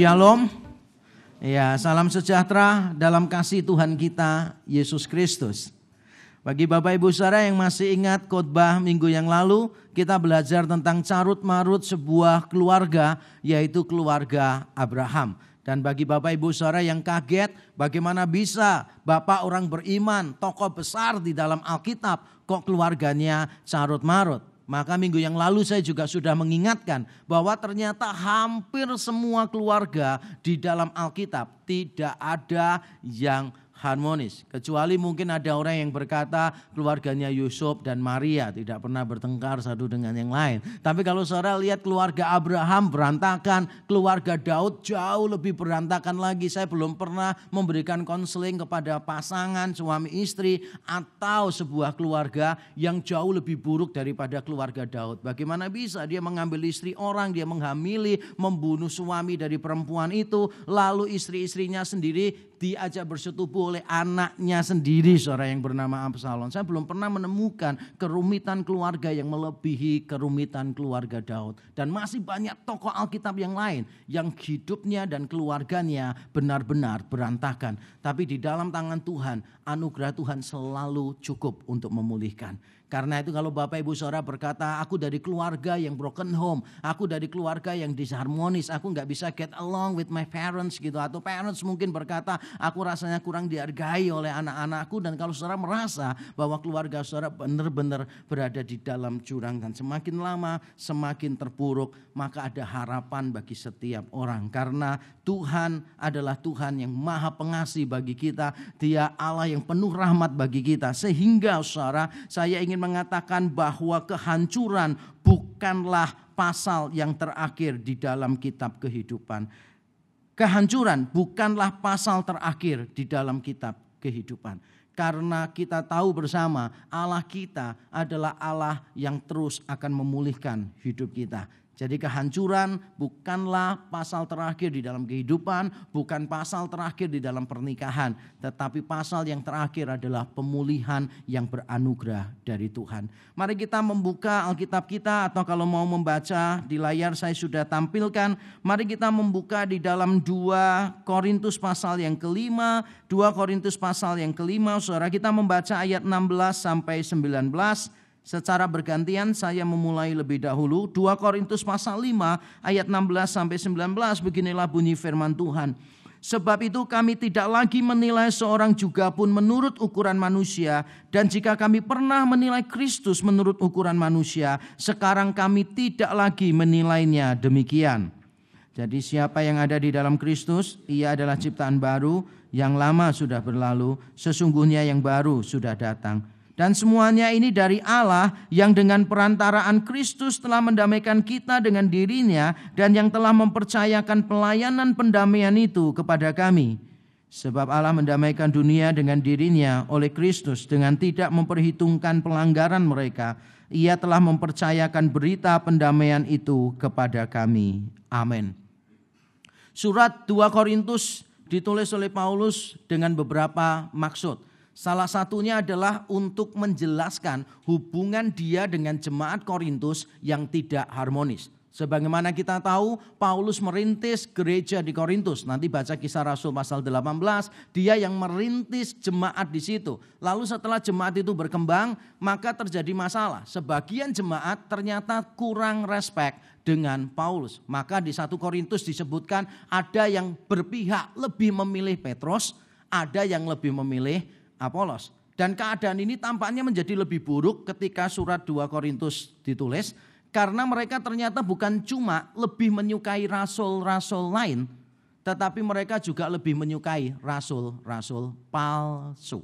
Shalom. Ya, salam sejahtera dalam kasih Tuhan kita Yesus Kristus. Bagi Bapak Ibu Saudara yang masih ingat khotbah minggu yang lalu, kita belajar tentang carut marut sebuah keluarga, yaitu keluarga Abraham. Dan bagi Bapak Ibu Saudara yang kaget, bagaimana bisa Bapak orang beriman, tokoh besar di dalam Alkitab, kok keluarganya carut marut? Maka minggu yang lalu saya juga sudah mengingatkan bahwa ternyata hampir semua keluarga di dalam Alkitab tidak ada yang harmonis. Kecuali mungkin ada orang yang berkata keluarganya Yusuf dan Maria tidak pernah bertengkar satu dengan yang lain. Tapi kalau saudara lihat keluarga Abraham berantakan, keluarga Daud jauh lebih berantakan lagi. Saya belum pernah memberikan konseling kepada pasangan suami istri atau sebuah keluarga yang jauh lebih buruk daripada keluarga Daud. Bagaimana bisa dia mengambil istri orang, dia menghamili, membunuh suami dari perempuan itu, lalu istri-istrinya sendiri diajak bersetubuh oleh anaknya sendiri saudara yang bernama Absalom. Saya belum pernah menemukan kerumitan keluarga yang melebihi kerumitan keluarga Daud. Dan masih banyak tokoh Alkitab yang lain yang hidupnya dan keluarganya benar-benar berantakan. Tapi di dalam tangan Tuhan, anugerah Tuhan selalu cukup untuk memulihkan. Karena itu kalau Bapak Ibu Saudara berkata, aku dari keluarga yang broken home, aku dari keluarga yang disharmonis, aku nggak bisa get along with my parents gitu. Atau parents mungkin berkata, aku rasanya kurang dihargai oleh anak-anakku. Dan kalau saudara merasa bahwa keluarga saudara benar-benar berada di dalam jurang dan semakin lama semakin terpuruk, maka ada harapan bagi setiap orang. Karena Tuhan adalah Tuhan yang maha pengasih bagi kita. Dia Allah yang penuh rahmat bagi kita. Sehingga saudara, saya ingin mengatakan bahwa kehancuran bukanlah pasal yang terakhir di dalam kitab kehidupan. Kehancuran bukanlah pasal terakhir di dalam kitab kehidupan. Karena kita tahu bersama Allah kita adalah Allah yang terus akan memulihkan hidup kita. Jadi kehancuran bukanlah pasal terakhir di dalam kehidupan, bukan pasal terakhir di dalam pernikahan, tetapi pasal yang terakhir adalah pemulihan yang beranugerah dari Tuhan. Mari kita membuka Alkitab kita atau kalau mau membaca di layar saya sudah tampilkan, mari kita membuka di dalam 2 Korintus pasal yang kelima, 2 Korintus pasal yang kelima, saudara kita membaca ayat 16 sampai 19 Secara bergantian saya memulai lebih dahulu 2 Korintus pasal 5 ayat 16 sampai 19 beginilah bunyi firman Tuhan. Sebab itu kami tidak lagi menilai seorang juga pun menurut ukuran manusia dan jika kami pernah menilai Kristus menurut ukuran manusia, sekarang kami tidak lagi menilainya demikian. Jadi siapa yang ada di dalam Kristus, ia adalah ciptaan baru, yang lama sudah berlalu, sesungguhnya yang baru sudah datang. Dan semuanya ini dari Allah yang dengan perantaraan Kristus telah mendamaikan kita dengan dirinya dan yang telah mempercayakan pelayanan pendamaian itu kepada kami. Sebab Allah mendamaikan dunia dengan dirinya oleh Kristus dengan tidak memperhitungkan pelanggaran mereka. Ia telah mempercayakan berita pendamaian itu kepada kami. Amin. Surat 2 Korintus ditulis oleh Paulus dengan beberapa maksud. Salah satunya adalah untuk menjelaskan hubungan dia dengan jemaat Korintus yang tidak harmonis. Sebagaimana kita tahu, Paulus merintis gereja di Korintus. Nanti baca kisah Rasul pasal 18, dia yang merintis jemaat di situ. Lalu setelah jemaat itu berkembang, maka terjadi masalah. Sebagian jemaat ternyata kurang respect dengan Paulus. Maka di satu Korintus disebutkan ada yang berpihak lebih memilih Petrus, ada yang lebih memilih Apolos. Dan keadaan ini tampaknya menjadi lebih buruk ketika surat 2 Korintus ditulis karena mereka ternyata bukan cuma lebih menyukai rasul-rasul lain, tetapi mereka juga lebih menyukai rasul-rasul palsu.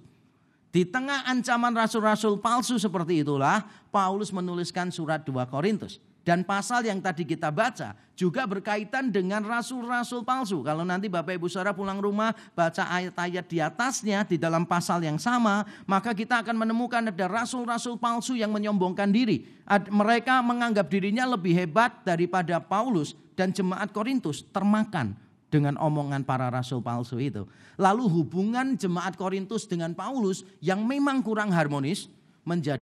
Di tengah ancaman rasul-rasul palsu seperti itulah Paulus menuliskan surat 2 Korintus. Dan pasal yang tadi kita baca juga berkaitan dengan rasul-rasul palsu. Kalau nanti Bapak Ibu Saudara pulang rumah baca ayat-ayat di atasnya di dalam pasal yang sama, maka kita akan menemukan ada rasul-rasul palsu yang menyombongkan diri. Mereka menganggap dirinya lebih hebat daripada Paulus dan jemaat Korintus termakan dengan omongan para rasul palsu itu. Lalu hubungan jemaat Korintus dengan Paulus yang memang kurang harmonis menjadi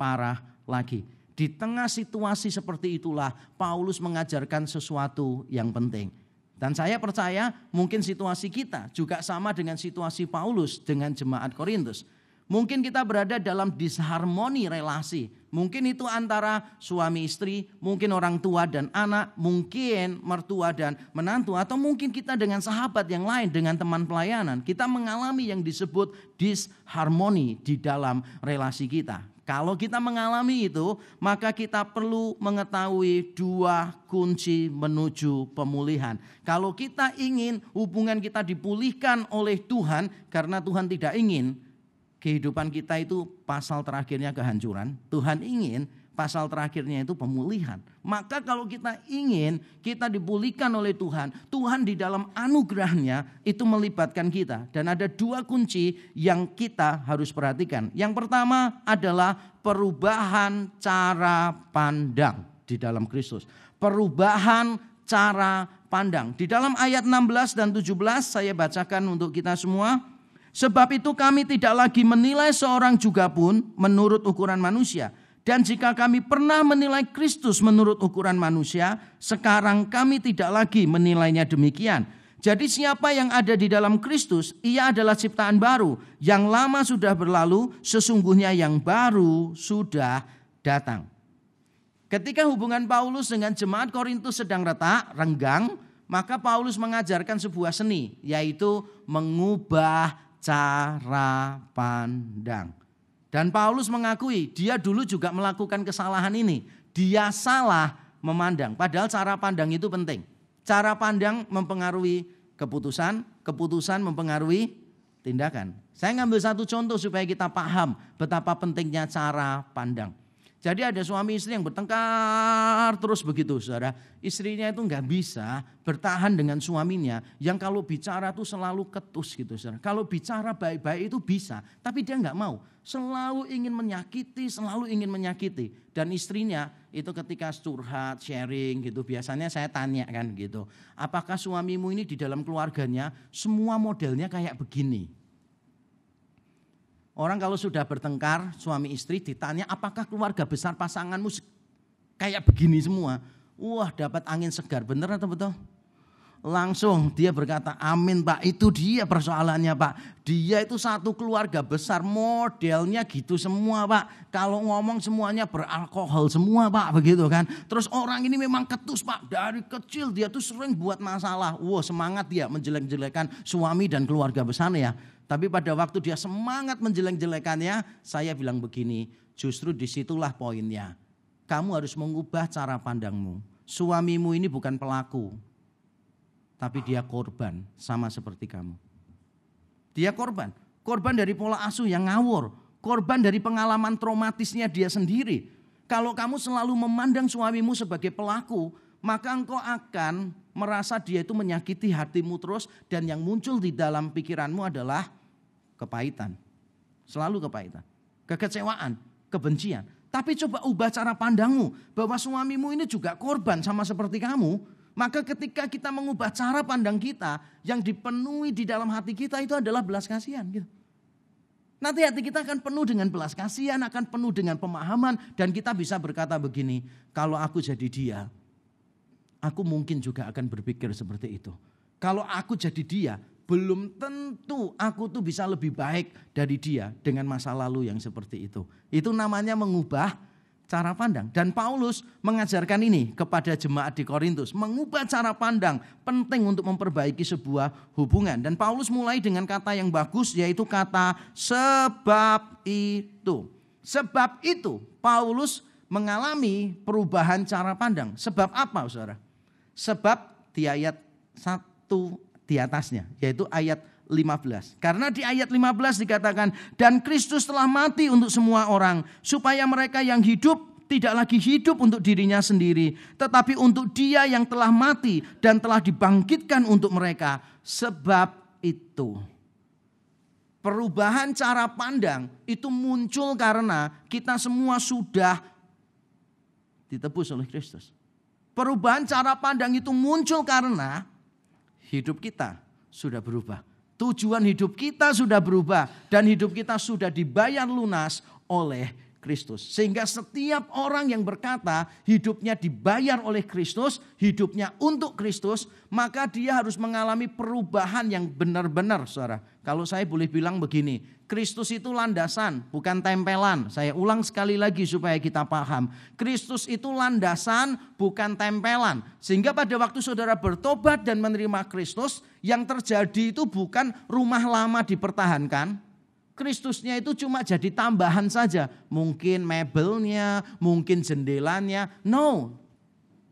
parah lagi. Di tengah situasi seperti itulah Paulus mengajarkan sesuatu yang penting. Dan saya percaya mungkin situasi kita juga sama dengan situasi Paulus dengan jemaat Korintus. Mungkin kita berada dalam disharmoni relasi. Mungkin itu antara suami istri, mungkin orang tua dan anak, mungkin mertua dan menantu, atau mungkin kita dengan sahabat yang lain, dengan teman pelayanan. Kita mengalami yang disebut disharmoni di dalam relasi kita. Kalau kita mengalami itu, maka kita perlu mengetahui dua kunci menuju pemulihan. Kalau kita ingin hubungan kita dipulihkan oleh Tuhan, karena Tuhan tidak ingin kehidupan kita itu pasal terakhirnya kehancuran. Tuhan ingin pasal terakhirnya itu pemulihan. Maka kalau kita ingin kita dipulihkan oleh Tuhan, Tuhan di dalam anugerahnya itu melibatkan kita. Dan ada dua kunci yang kita harus perhatikan. Yang pertama adalah perubahan cara pandang di dalam Kristus. Perubahan cara pandang. Di dalam ayat 16 dan 17 saya bacakan untuk kita semua. Sebab itu kami tidak lagi menilai seorang juga pun menurut ukuran manusia dan jika kami pernah menilai Kristus menurut ukuran manusia, sekarang kami tidak lagi menilainya demikian. Jadi siapa yang ada di dalam Kristus, ia adalah ciptaan baru. Yang lama sudah berlalu, sesungguhnya yang baru sudah datang. Ketika hubungan Paulus dengan jemaat Korintus sedang retak, renggang, maka Paulus mengajarkan sebuah seni, yaitu mengubah cara pandang. Dan Paulus mengakui dia dulu juga melakukan kesalahan ini. Dia salah memandang. Padahal cara pandang itu penting. Cara pandang mempengaruhi keputusan, keputusan mempengaruhi tindakan. Saya ngambil satu contoh supaya kita paham betapa pentingnya cara pandang. Jadi ada suami istri yang bertengkar terus begitu saudara. Istrinya itu nggak bisa bertahan dengan suaminya yang kalau bicara tuh selalu ketus gitu saudara. Kalau bicara baik-baik itu bisa tapi dia nggak mau. Selalu ingin menyakiti, selalu ingin menyakiti. Dan istrinya itu ketika curhat, sharing gitu biasanya saya tanya kan gitu. Apakah suamimu ini di dalam keluarganya semua modelnya kayak begini? Orang kalau sudah bertengkar suami istri ditanya apakah keluarga besar pasanganmu kayak begini semua. Wah dapat angin segar bener atau betul? Langsung dia berkata amin pak itu dia persoalannya pak. Dia itu satu keluarga besar modelnya gitu semua pak. Kalau ngomong semuanya beralkohol semua pak begitu kan. Terus orang ini memang ketus pak. Dari kecil dia tuh sering buat masalah. Wah semangat dia menjelek-jelekan suami dan keluarga besarnya. Tapi pada waktu dia semangat menjelek-jelekannya, saya bilang begini, justru di situlah poinnya. Kamu harus mengubah cara pandangmu. Suamimu ini bukan pelaku, tapi dia korban sama seperti kamu. Dia korban, korban dari pola asuh yang ngawur, korban dari pengalaman traumatisnya dia sendiri. Kalau kamu selalu memandang suamimu sebagai pelaku, maka engkau akan merasa dia itu menyakiti hatimu terus dan yang muncul di dalam pikiranmu adalah kepahitan. Selalu kepahitan. Kekecewaan, kebencian. Tapi coba ubah cara pandangmu bahwa suamimu ini juga korban sama seperti kamu. Maka ketika kita mengubah cara pandang kita yang dipenuhi di dalam hati kita itu adalah belas kasihan gitu. Nanti hati kita akan penuh dengan belas kasihan, akan penuh dengan pemahaman dan kita bisa berkata begini, kalau aku jadi dia, aku mungkin juga akan berpikir seperti itu. Kalau aku jadi dia, belum tentu aku tuh bisa lebih baik dari dia dengan masa lalu yang seperti itu. Itu namanya mengubah cara pandang. Dan Paulus mengajarkan ini kepada jemaat di Korintus. Mengubah cara pandang penting untuk memperbaiki sebuah hubungan. Dan Paulus mulai dengan kata yang bagus yaitu kata sebab itu. Sebab itu Paulus mengalami perubahan cara pandang. Sebab apa saudara? Sebab di ayat 1 di atasnya, yaitu ayat 15. Karena di ayat 15 dikatakan, dan Kristus telah mati untuk semua orang, supaya mereka yang hidup tidak lagi hidup untuk dirinya sendiri, tetapi untuk dia yang telah mati dan telah dibangkitkan untuk mereka. Sebab itu, perubahan cara pandang itu muncul karena kita semua sudah ditebus oleh Kristus. Perubahan cara pandang itu muncul karena hidup kita sudah berubah. Tujuan hidup kita sudah berubah dan hidup kita sudah dibayar lunas oleh Kristus. Sehingga setiap orang yang berkata hidupnya dibayar oleh Kristus, hidupnya untuk Kristus, maka dia harus mengalami perubahan yang benar-benar, saudara. Kalau saya boleh bilang begini, Kristus itu landasan, bukan tempelan. Saya ulang sekali lagi supaya kita paham. Kristus itu landasan, bukan tempelan. Sehingga pada waktu saudara bertobat dan menerima Kristus, yang terjadi itu bukan rumah lama dipertahankan, Kristusnya itu cuma jadi tambahan saja. Mungkin mebelnya, mungkin jendelanya. No,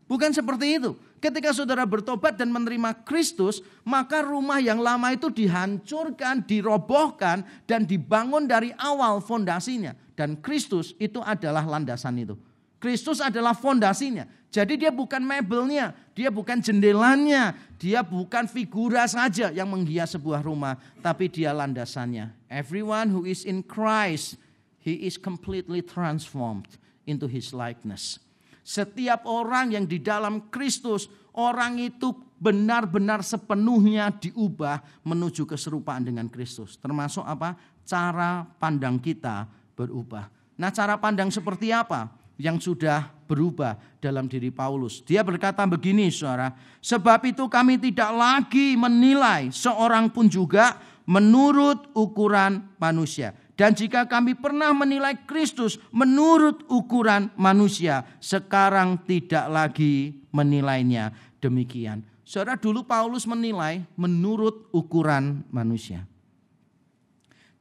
bukan seperti itu. Ketika saudara bertobat dan menerima Kristus, maka rumah yang lama itu dihancurkan, dirobohkan, dan dibangun dari awal fondasinya. Dan Kristus itu adalah landasan itu. Kristus adalah fondasinya. Jadi dia bukan mebelnya, dia bukan jendelanya, dia bukan figura saja yang menghias sebuah rumah, tapi dia landasannya. Everyone who is in Christ, he is completely transformed into his likeness. Setiap orang yang di dalam Kristus, orang itu benar-benar sepenuhnya diubah menuju keserupaan dengan Kristus. Termasuk apa? Cara pandang kita berubah. Nah, cara pandang seperti apa? yang sudah berubah dalam diri Paulus. Dia berkata begini saudara, sebab itu kami tidak lagi menilai seorang pun juga menurut ukuran manusia. Dan jika kami pernah menilai Kristus menurut ukuran manusia, sekarang tidak lagi menilainya demikian. Saudara dulu Paulus menilai menurut ukuran manusia.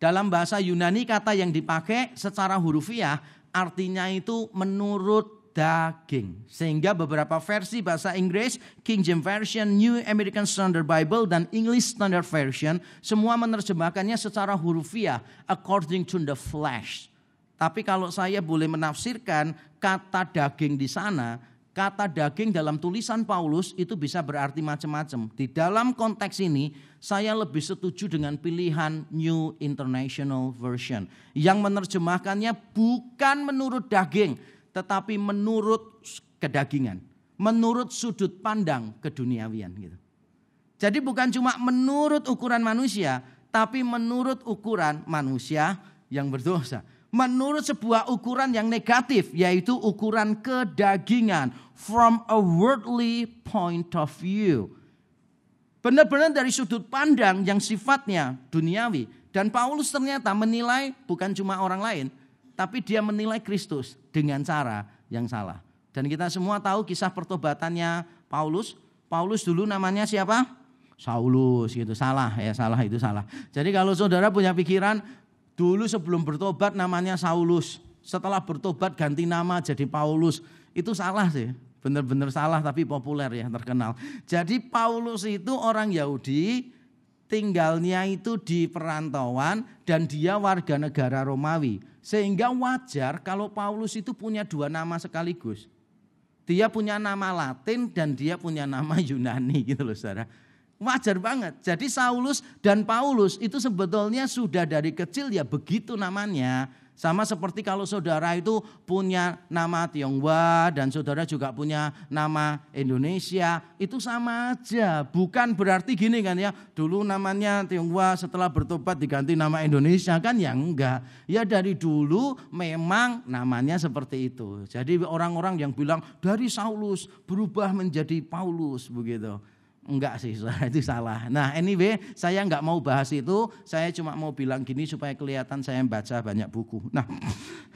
Dalam bahasa Yunani kata yang dipakai secara hurufiah artinya itu menurut daging. Sehingga beberapa versi bahasa Inggris, King James Version, New American Standard Bible, dan English Standard Version, semua menerjemahkannya secara hurufiah, according to the flesh. Tapi kalau saya boleh menafsirkan kata daging di sana, kata daging dalam tulisan Paulus itu bisa berarti macam-macam. Di dalam konteks ini saya lebih setuju dengan pilihan New International Version yang menerjemahkannya bukan menurut daging tetapi menurut kedagingan, menurut sudut pandang keduniawian gitu. Jadi bukan cuma menurut ukuran manusia, tapi menurut ukuran manusia yang berdosa menurut sebuah ukuran yang negatif, yaitu ukuran kedagingan from a worldly point of view. Benar-benar dari sudut pandang yang sifatnya duniawi. Dan Paulus ternyata menilai bukan cuma orang lain, tapi dia menilai Kristus dengan cara yang salah. Dan kita semua tahu kisah pertobatannya Paulus. Paulus dulu namanya siapa? Saulus gitu. Salah ya, salah itu salah. Jadi kalau saudara punya pikiran Dulu sebelum bertobat namanya Saulus. Setelah bertobat ganti nama jadi Paulus. Itu salah sih. Benar-benar salah tapi populer ya terkenal. Jadi Paulus itu orang Yahudi tinggalnya itu di perantauan dan dia warga negara Romawi. Sehingga wajar kalau Paulus itu punya dua nama sekaligus. Dia punya nama Latin dan dia punya nama Yunani gitu loh saudara. Wajar banget. Jadi Saulus dan Paulus itu sebetulnya sudah dari kecil ya begitu namanya. Sama seperti kalau saudara itu punya nama Tionghoa dan saudara juga punya nama Indonesia, itu sama aja. Bukan berarti gini kan ya, dulu namanya Tionghoa setelah bertobat diganti nama Indonesia kan ya enggak. Ya dari dulu memang namanya seperti itu. Jadi orang-orang yang bilang dari Saulus berubah menjadi Paulus begitu. Enggak sih, itu salah. Nah anyway, saya enggak mau bahas itu, saya cuma mau bilang gini supaya kelihatan saya baca banyak buku. Nah,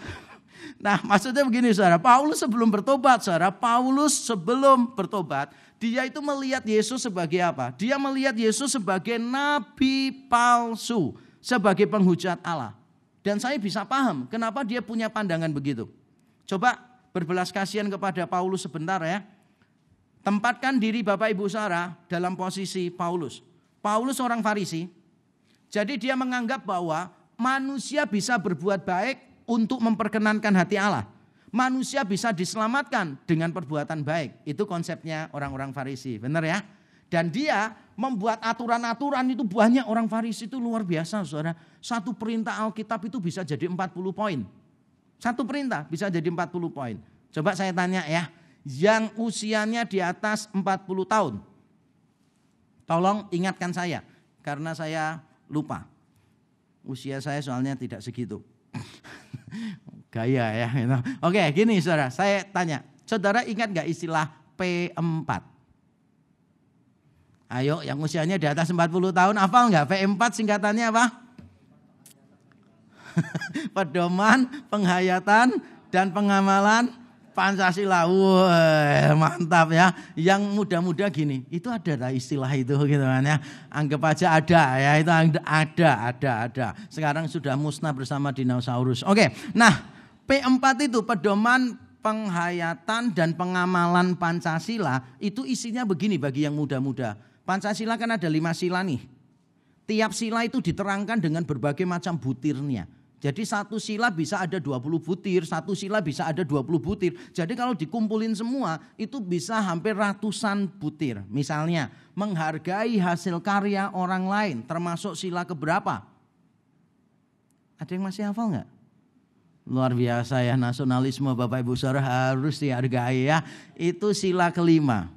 nah maksudnya begini saudara, Paulus sebelum bertobat, saudara, Paulus sebelum bertobat, dia itu melihat Yesus sebagai apa? Dia melihat Yesus sebagai nabi palsu, sebagai penghujat Allah. Dan saya bisa paham kenapa dia punya pandangan begitu. Coba berbelas kasihan kepada Paulus sebentar ya. Tempatkan diri Bapak Ibu Sarah dalam posisi Paulus. Paulus orang Farisi. Jadi dia menganggap bahwa manusia bisa berbuat baik untuk memperkenankan hati Allah. Manusia bisa diselamatkan dengan perbuatan baik. Itu konsepnya orang-orang Farisi. Benar ya? Dan dia membuat aturan-aturan itu banyak orang Farisi itu luar biasa saudara. Satu perintah Alkitab itu bisa jadi 40 poin. Satu perintah bisa jadi 40 poin. Coba saya tanya ya, yang usianya di atas 40 tahun. Tolong ingatkan saya karena saya lupa. Usia saya soalnya tidak segitu. gaya ya. Gitu. Oke, gini saudara, saya tanya, saudara ingat nggak istilah P4? Ayo, yang usianya di atas 40 tahun, hafal nggak P4 singkatannya apa? Pedoman, penghayatan, dan pengamalan Pancasila. Wah, mantap ya. Yang muda-muda gini, itu ada lah istilah itu gitu kan ya. Anggap aja ada ya, itu ada, ada, ada. Sekarang sudah musnah bersama dinosaurus. Oke, nah P4 itu pedoman penghayatan dan pengamalan Pancasila itu isinya begini bagi yang muda-muda. Pancasila kan ada lima sila nih. Tiap sila itu diterangkan dengan berbagai macam butirnya. Jadi satu sila bisa ada 20 butir, satu sila bisa ada 20 butir. Jadi kalau dikumpulin semua itu bisa hampir ratusan butir. Misalnya menghargai hasil karya orang lain termasuk sila keberapa? Ada yang masih hafal nggak? Luar biasa ya nasionalisme Bapak Ibu Saudara harus dihargai ya. Itu sila kelima.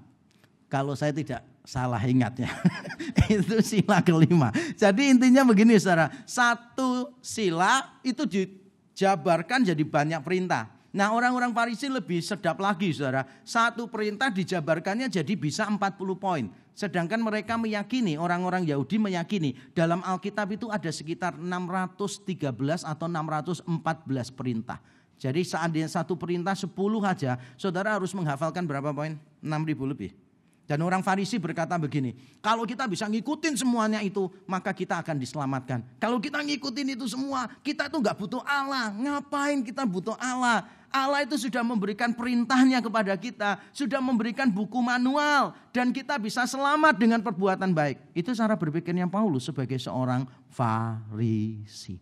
Kalau saya tidak salah ingatnya. itu sila kelima. Jadi intinya begini saudara, satu sila itu dijabarkan jadi banyak perintah. Nah orang-orang Parisi lebih sedap lagi saudara. Satu perintah dijabarkannya jadi bisa 40 poin. Sedangkan mereka meyakini, orang-orang Yahudi meyakini dalam Alkitab itu ada sekitar 613 atau 614 perintah. Jadi saat dia satu perintah 10 aja, saudara harus menghafalkan berapa poin? 6000 lebih. Dan orang Farisi berkata begini, kalau kita bisa ngikutin semuanya itu, maka kita akan diselamatkan. Kalau kita ngikutin itu semua, kita tuh nggak butuh Allah. Ngapain kita butuh Allah? Allah itu sudah memberikan perintahnya kepada kita, sudah memberikan buku manual, dan kita bisa selamat dengan perbuatan baik. Itu cara berpikirnya Paulus sebagai seorang Farisi.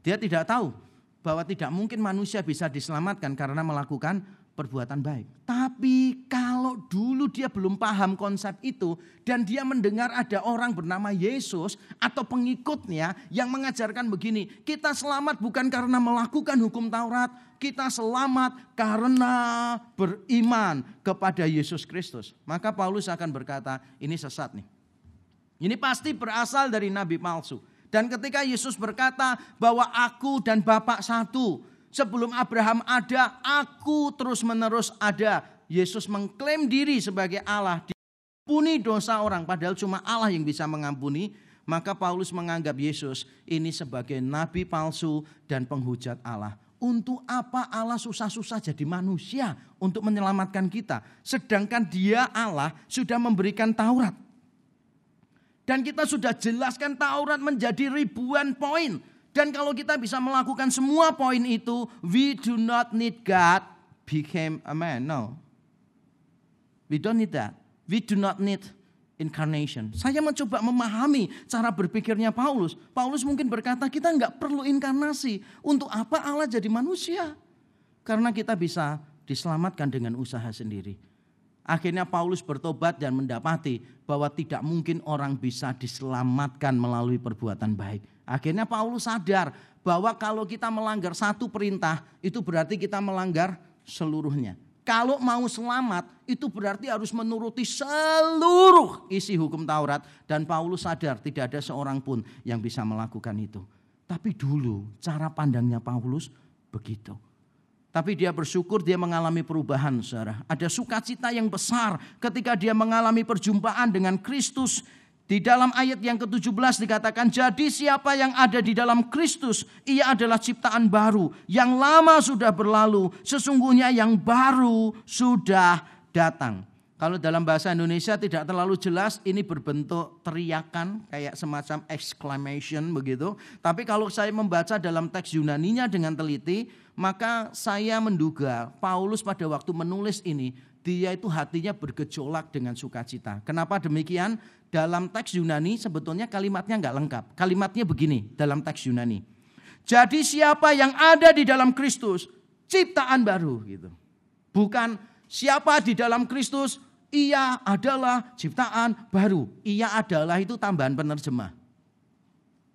Dia tidak tahu bahwa tidak mungkin manusia bisa diselamatkan karena melakukan perbuatan baik. Tapi kalau dulu dia belum paham konsep itu dan dia mendengar ada orang bernama Yesus atau pengikutnya yang mengajarkan begini, kita selamat bukan karena melakukan hukum Taurat, kita selamat karena beriman kepada Yesus Kristus. Maka Paulus akan berkata, ini sesat nih. Ini pasti berasal dari nabi palsu. Dan ketika Yesus berkata bahwa aku dan Bapak satu, Sebelum Abraham ada, aku terus-menerus ada. Yesus mengklaim diri sebagai Allah. Diampuni dosa orang, padahal cuma Allah yang bisa mengampuni. Maka Paulus menganggap Yesus ini sebagai nabi palsu dan penghujat Allah. Untuk apa Allah susah-susah jadi manusia untuk menyelamatkan kita. Sedangkan dia Allah sudah memberikan Taurat. Dan kita sudah jelaskan Taurat menjadi ribuan poin dan kalau kita bisa melakukan semua poin itu, we do not need God became a man. No. We don't need that. We do not need incarnation. Saya mencoba memahami cara berpikirnya Paulus. Paulus mungkin berkata kita nggak perlu inkarnasi. Untuk apa Allah jadi manusia? Karena kita bisa diselamatkan dengan usaha sendiri. Akhirnya Paulus bertobat dan mendapati bahwa tidak mungkin orang bisa diselamatkan melalui perbuatan baik. Akhirnya Paulus sadar bahwa kalau kita melanggar satu perintah itu berarti kita melanggar seluruhnya. Kalau mau selamat itu berarti harus menuruti seluruh isi hukum Taurat. Dan Paulus sadar tidak ada seorang pun yang bisa melakukan itu. Tapi dulu cara pandangnya Paulus begitu. Tapi dia bersyukur dia mengalami perubahan saudara. Ada sukacita yang besar ketika dia mengalami perjumpaan dengan Kristus di dalam ayat yang ke-17 dikatakan, jadi siapa yang ada di dalam Kristus, ia adalah ciptaan baru. Yang lama sudah berlalu, sesungguhnya yang baru sudah datang. Kalau dalam bahasa Indonesia tidak terlalu jelas, ini berbentuk teriakan, kayak semacam exclamation begitu. Tapi kalau saya membaca dalam teks Yunaninya dengan teliti, maka saya menduga Paulus pada waktu menulis ini, dia itu hatinya bergejolak dengan sukacita. Kenapa demikian? dalam teks Yunani sebetulnya kalimatnya nggak lengkap. Kalimatnya begini dalam teks Yunani. Jadi siapa yang ada di dalam Kristus, ciptaan baru gitu. Bukan siapa di dalam Kristus, ia adalah ciptaan baru. Ia adalah itu tambahan penerjemah.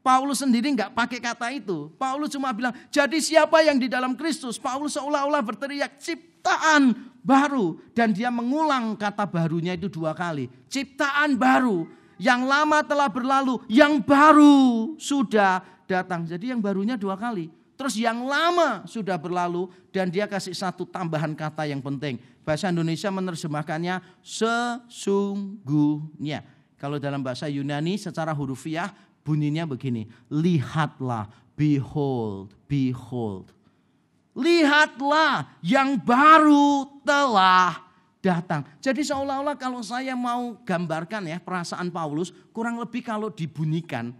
Paulus sendiri nggak pakai kata itu. Paulus cuma bilang, jadi siapa yang di dalam Kristus? Paulus seolah-olah berteriak, ciptaan baru. Dan dia mengulang kata barunya itu dua kali. Ciptaan baru. Yang lama telah berlalu, yang baru sudah datang. Jadi yang barunya dua kali. Terus yang lama sudah berlalu dan dia kasih satu tambahan kata yang penting. Bahasa Indonesia menerjemahkannya sesungguhnya. Kalau dalam bahasa Yunani secara hurufiah bunyinya begini. Lihatlah, behold, behold. Lihatlah yang baru telah datang. Jadi seolah-olah kalau saya mau gambarkan ya perasaan Paulus kurang lebih kalau dibunyikan,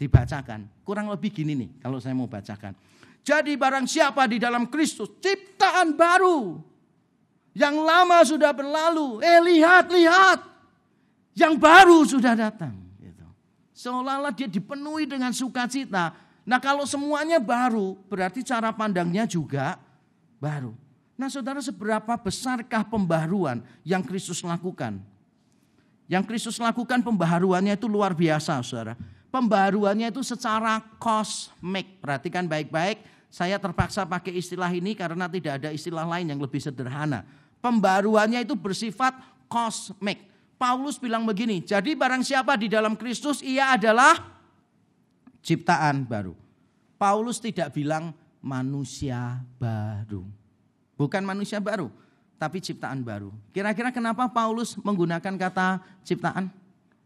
dibacakan. Kurang lebih gini nih kalau saya mau bacakan. Jadi barang siapa di dalam Kristus ciptaan baru. Yang lama sudah berlalu. Eh lihat, lihat. Yang baru sudah datang. Seolah-olah dia dipenuhi dengan sukacita. Nah kalau semuanya baru berarti cara pandangnya juga baru. Nah saudara seberapa besarkah pembaharuan yang Kristus lakukan? Yang Kristus lakukan pembaharuannya itu luar biasa saudara. Pembaharuannya itu secara kosmik. Perhatikan baik-baik, saya terpaksa pakai istilah ini karena tidak ada istilah lain yang lebih sederhana. Pembaharuannya itu bersifat kosmik. Paulus bilang begini, jadi barang siapa di dalam Kristus ia adalah ciptaan baru. Paulus tidak bilang manusia baru. Bukan manusia baru, tapi ciptaan baru. Kira-kira kenapa Paulus menggunakan kata ciptaan?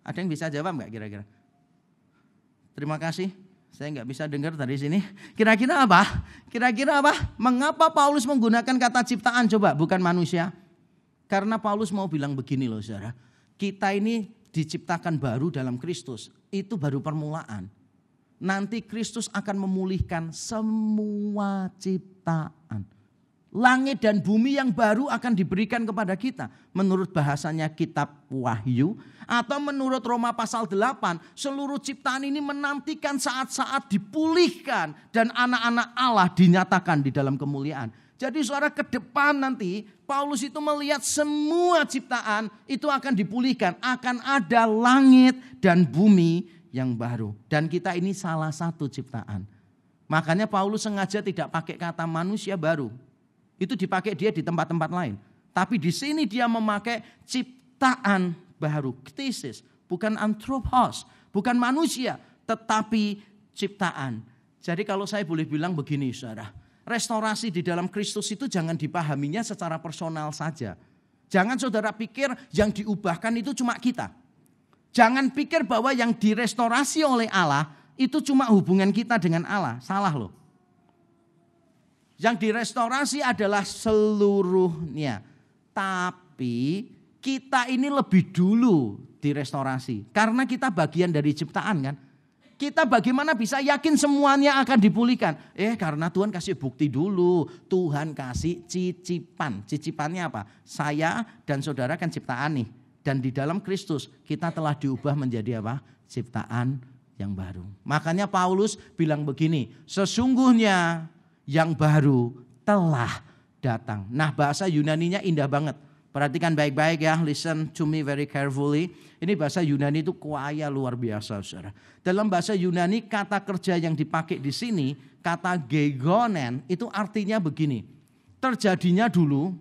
Ada yang bisa jawab nggak kira-kira? Terima kasih. Saya nggak bisa dengar dari sini. Kira-kira apa? Kira-kira apa? Mengapa Paulus menggunakan kata ciptaan? Coba, bukan manusia. Karena Paulus mau bilang begini loh saudara. Kita ini diciptakan baru dalam Kristus. Itu baru permulaan. Nanti Kristus akan memulihkan semua ciptaan langit dan bumi yang baru akan diberikan kepada kita. Menurut bahasanya kitab Wahyu atau menurut Roma pasal 8, seluruh ciptaan ini menantikan saat-saat dipulihkan dan anak-anak Allah dinyatakan di dalam kemuliaan. Jadi suara ke depan nanti Paulus itu melihat semua ciptaan itu akan dipulihkan, akan ada langit dan bumi yang baru. Dan kita ini salah satu ciptaan. Makanya Paulus sengaja tidak pakai kata manusia baru, itu dipakai dia di tempat-tempat lain. Tapi di sini dia memakai ciptaan baru, ktesis, bukan anthropos, bukan manusia, tetapi ciptaan. Jadi kalau saya boleh bilang begini saudara, restorasi di dalam Kristus itu jangan dipahaminya secara personal saja. Jangan saudara pikir yang diubahkan itu cuma kita. Jangan pikir bahwa yang direstorasi oleh Allah itu cuma hubungan kita dengan Allah. Salah loh. Yang direstorasi adalah seluruhnya. Tapi kita ini lebih dulu direstorasi. Karena kita bagian dari ciptaan kan. Kita bagaimana bisa yakin semuanya akan dipulihkan? Eh karena Tuhan kasih bukti dulu. Tuhan kasih cicipan. Cicipannya apa? Saya dan saudara kan ciptaan nih. Dan di dalam Kristus kita telah diubah menjadi apa? Ciptaan yang baru. Makanya Paulus bilang begini. Sesungguhnya yang baru telah datang. Nah bahasa Yunaninya indah banget. Perhatikan baik-baik ya, listen to me very carefully. Ini bahasa Yunani itu kuaya luar biasa, saudara. Dalam bahasa Yunani kata kerja yang dipakai di sini, kata gegonen itu artinya begini. Terjadinya dulu,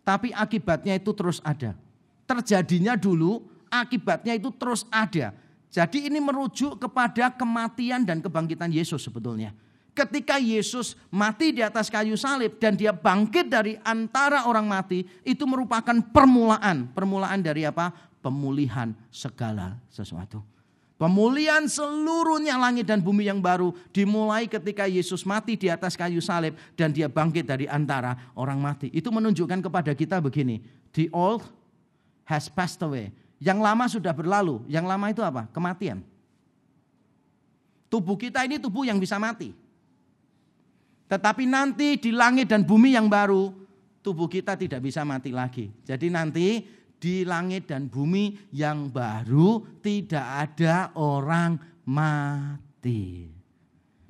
tapi akibatnya itu terus ada. Terjadinya dulu, akibatnya itu terus ada. Jadi ini merujuk kepada kematian dan kebangkitan Yesus sebetulnya ketika Yesus mati di atas kayu salib dan dia bangkit dari antara orang mati, itu merupakan permulaan. Permulaan dari apa? Pemulihan segala sesuatu. Pemulihan seluruhnya langit dan bumi yang baru dimulai ketika Yesus mati di atas kayu salib dan dia bangkit dari antara orang mati. Itu menunjukkan kepada kita begini, the old has passed away. Yang lama sudah berlalu. Yang lama itu apa? Kematian. Tubuh kita ini tubuh yang bisa mati. Tetapi nanti di langit dan bumi yang baru, tubuh kita tidak bisa mati lagi. Jadi nanti di langit dan bumi yang baru tidak ada orang mati.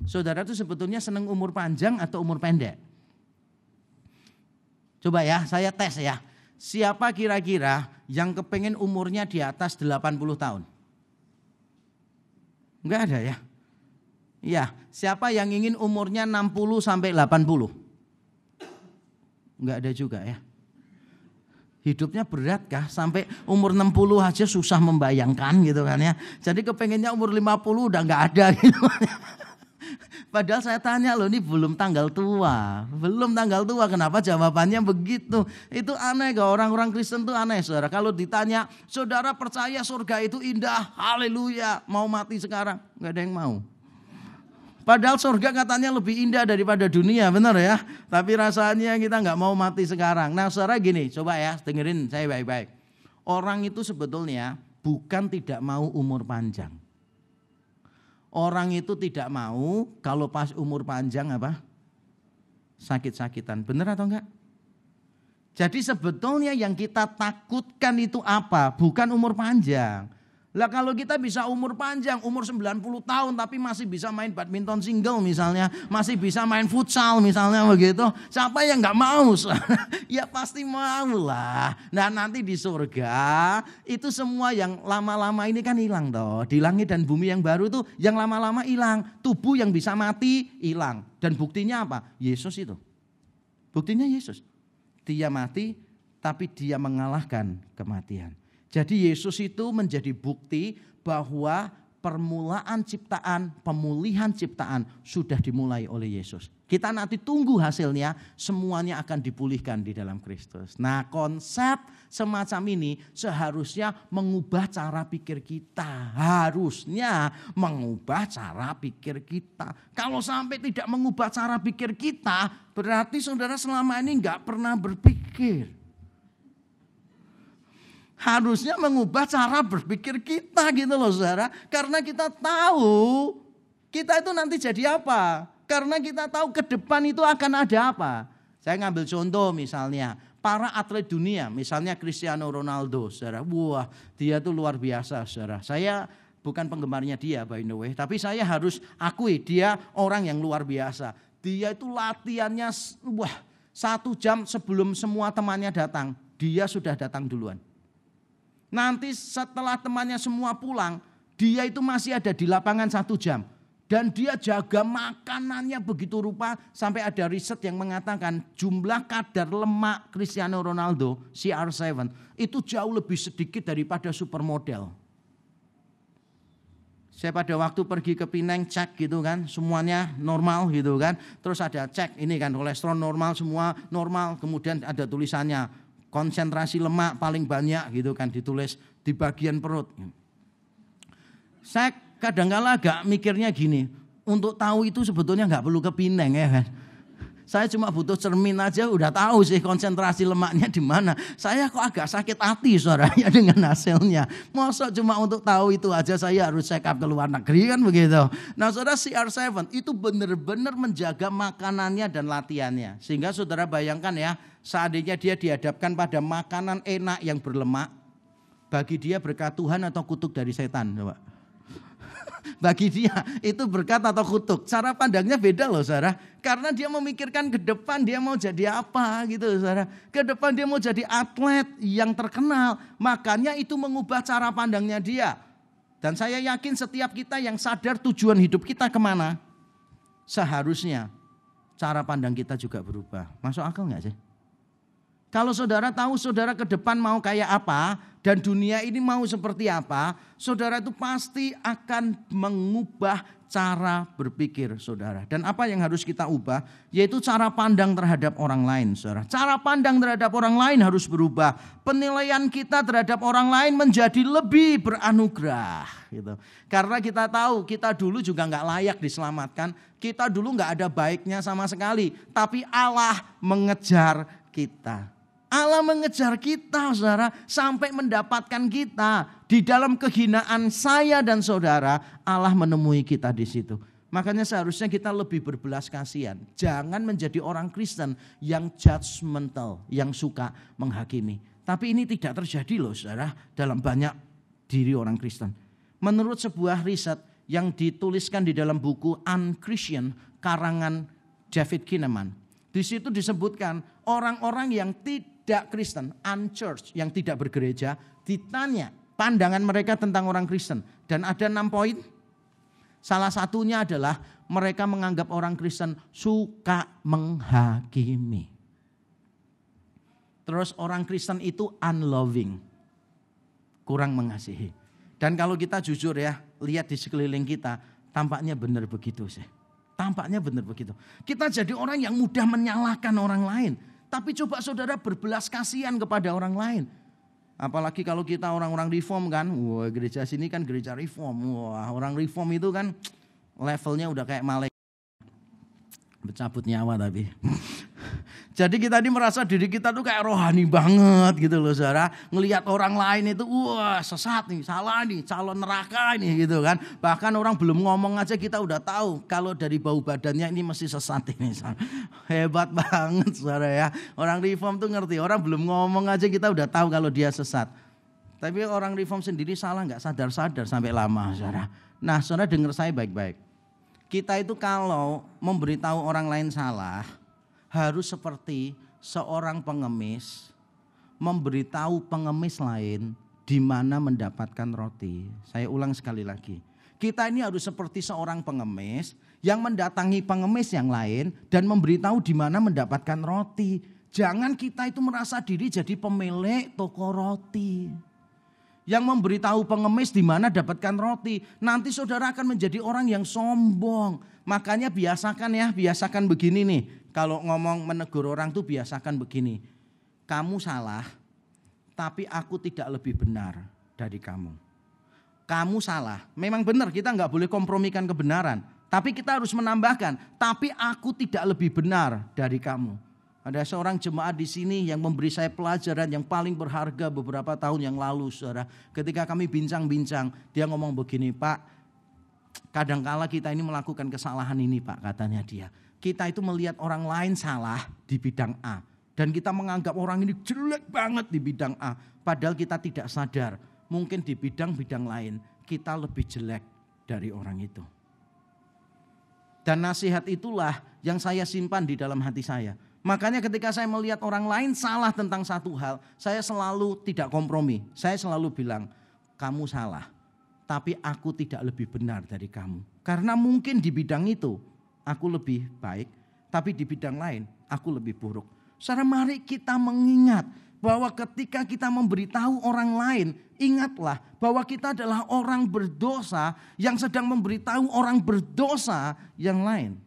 Saudara itu sebetulnya senang umur panjang atau umur pendek? Coba ya, saya tes ya. Siapa kira-kira yang kepengen umurnya di atas 80 tahun? Enggak ada ya. Ya, siapa yang ingin umurnya 60 sampai 80? Enggak ada juga ya. Hidupnya berat kah sampai umur 60 aja susah membayangkan gitu kan ya. Jadi kepengennya umur 50 udah enggak ada gitu. Padahal saya tanya loh ini belum tanggal tua. Belum tanggal tua kenapa jawabannya begitu. Itu aneh gak orang-orang Kristen tuh aneh saudara. Kalau ditanya saudara percaya surga itu indah. Haleluya. Mau mati sekarang. Gak ada yang mau. Padahal surga katanya lebih indah daripada dunia, benar ya. Tapi rasanya kita nggak mau mati sekarang. Nah saudara gini, coba ya dengerin saya baik-baik. Orang itu sebetulnya bukan tidak mau umur panjang. Orang itu tidak mau kalau pas umur panjang apa? Sakit-sakitan. Benar atau enggak? Jadi sebetulnya yang kita takutkan itu apa? Bukan umur panjang. Lah kalau kita bisa umur panjang, umur 90 tahun tapi masih bisa main badminton single misalnya, masih bisa main futsal misalnya begitu. Siapa yang nggak mau? ya pasti mau lah. Nah nanti di surga itu semua yang lama-lama ini kan hilang toh. Di langit dan bumi yang baru tuh yang lama-lama hilang. Tubuh yang bisa mati hilang. Dan buktinya apa? Yesus itu. Buktinya Yesus. Dia mati tapi dia mengalahkan kematian. Jadi Yesus itu menjadi bukti bahwa permulaan ciptaan, pemulihan ciptaan sudah dimulai oleh Yesus. Kita nanti tunggu hasilnya, semuanya akan dipulihkan di dalam Kristus. Nah, konsep semacam ini seharusnya mengubah cara pikir kita. Harusnya mengubah cara pikir kita. Kalau sampai tidak mengubah cara pikir kita, berarti saudara selama ini nggak pernah berpikir harusnya mengubah cara berpikir kita gitu loh saudara. Karena kita tahu kita itu nanti jadi apa. Karena kita tahu ke depan itu akan ada apa. Saya ngambil contoh misalnya para atlet dunia, misalnya Cristiano Ronaldo, saudara. Wah, dia tuh luar biasa, saudara. Saya bukan penggemarnya dia by the way, tapi saya harus akui dia orang yang luar biasa. Dia itu latihannya, wah, satu jam sebelum semua temannya datang, dia sudah datang duluan. Nanti setelah temannya semua pulang, dia itu masih ada di lapangan satu jam. Dan dia jaga makanannya begitu rupa sampai ada riset yang mengatakan jumlah kadar lemak Cristiano Ronaldo CR7 itu jauh lebih sedikit daripada supermodel. Saya pada waktu pergi ke Pineng cek gitu kan, semuanya normal gitu kan. Terus ada cek ini kan kolesterol normal semua normal, kemudian ada tulisannya konsentrasi lemak paling banyak gitu kan ditulis di bagian perut. Saya kadang-kala agak mikirnya gini, untuk tahu itu sebetulnya nggak perlu ke Pineng ya kan. Saya cuma butuh cermin aja udah tahu sih konsentrasi lemaknya di mana. Saya kok agak sakit hati suaranya dengan hasilnya. Masa cuma untuk tahu itu aja saya harus check up ke luar negeri kan begitu. Nah saudara CR7 itu benar-benar menjaga makanannya dan latihannya. Sehingga saudara bayangkan ya seandainya dia dihadapkan pada makanan enak yang berlemak. Bagi dia berkat Tuhan atau kutuk dari setan. Coba bagi dia itu berkat atau kutuk. Cara pandangnya beda loh saudara. Karena dia memikirkan ke depan dia mau jadi apa gitu saudara. Ke depan dia mau jadi atlet yang terkenal. Makanya itu mengubah cara pandangnya dia. Dan saya yakin setiap kita yang sadar tujuan hidup kita ke mana. Seharusnya cara pandang kita juga berubah. Masuk akal nggak sih? Kalau saudara tahu saudara ke depan mau kayak apa dan dunia ini mau seperti apa, saudara itu pasti akan mengubah cara berpikir saudara. Dan apa yang harus kita ubah? Yaitu cara pandang terhadap orang lain saudara. Cara pandang terhadap orang lain harus berubah. Penilaian kita terhadap orang lain menjadi lebih beranugerah. Gitu. Karena kita tahu kita dulu juga nggak layak diselamatkan. Kita dulu nggak ada baiknya sama sekali. Tapi Allah mengejar kita. Allah mengejar kita saudara sampai mendapatkan kita. Di dalam kehinaan saya dan saudara Allah menemui kita di situ. Makanya seharusnya kita lebih berbelas kasihan. Jangan menjadi orang Kristen yang judgmental, yang suka menghakimi. Tapi ini tidak terjadi loh saudara dalam banyak diri orang Kristen. Menurut sebuah riset yang dituliskan di dalam buku Unchristian karangan David Kinnaman. Di situ disebutkan orang-orang yang tidak tidak Kristen, unchurched, yang tidak bergereja, ditanya pandangan mereka tentang orang Kristen. Dan ada enam poin. Salah satunya adalah mereka menganggap orang Kristen suka menghakimi. Terus orang Kristen itu unloving, kurang mengasihi. Dan kalau kita jujur ya, lihat di sekeliling kita, tampaknya benar begitu sih. Tampaknya benar begitu. Kita jadi orang yang mudah menyalahkan orang lain. Tapi coba saudara berbelas kasihan kepada orang lain. Apalagi kalau kita orang-orang reform kan, wah gereja sini kan gereja reform. Wah orang reform itu kan levelnya udah kayak malaikat. Bercabut nyawa tapi. Jadi kita ini merasa diri kita tuh kayak rohani banget gitu loh saudara. Ngelihat orang lain itu wah sesat nih, salah nih, calon neraka ini gitu kan. Bahkan orang belum ngomong aja kita udah tahu kalau dari bau badannya ini mesti sesat ini. Saudara. Hebat banget saudara ya. Orang reform tuh ngerti, orang belum ngomong aja kita udah tahu kalau dia sesat. Tapi orang reform sendiri salah nggak sadar-sadar sampai lama saudara. Nah saudara dengar saya baik-baik. Kita itu kalau memberitahu orang lain salah, harus seperti seorang pengemis memberitahu pengemis lain di mana mendapatkan roti. Saya ulang sekali lagi. Kita ini harus seperti seorang pengemis yang mendatangi pengemis yang lain dan memberitahu di mana mendapatkan roti. Jangan kita itu merasa diri jadi pemilik toko roti. Yang memberitahu pengemis di mana dapatkan roti. Nanti saudara akan menjadi orang yang sombong. Makanya biasakan ya, biasakan begini nih. Kalau ngomong menegur orang tuh biasakan begini. Kamu salah, tapi aku tidak lebih benar dari kamu. Kamu salah. Memang benar kita nggak boleh kompromikan kebenaran. Tapi kita harus menambahkan, tapi aku tidak lebih benar dari kamu. Ada seorang jemaat di sini yang memberi saya pelajaran yang paling berharga beberapa tahun yang lalu, saudara. Ketika kami bincang-bincang, dia ngomong begini, Pak, kadangkala kita ini melakukan kesalahan ini, Pak, katanya dia. Kita itu melihat orang lain salah di bidang A. Dan kita menganggap orang ini jelek banget di bidang A. Padahal kita tidak sadar, mungkin di bidang-bidang lain kita lebih jelek dari orang itu. Dan nasihat itulah yang saya simpan di dalam hati saya. Makanya ketika saya melihat orang lain salah tentang satu hal, saya selalu tidak kompromi. Saya selalu bilang, kamu salah, tapi aku tidak lebih benar dari kamu. Karena mungkin di bidang itu aku lebih baik, tapi di bidang lain aku lebih buruk. Saudara mari kita mengingat bahwa ketika kita memberitahu orang lain, ingatlah bahwa kita adalah orang berdosa yang sedang memberitahu orang berdosa yang lain.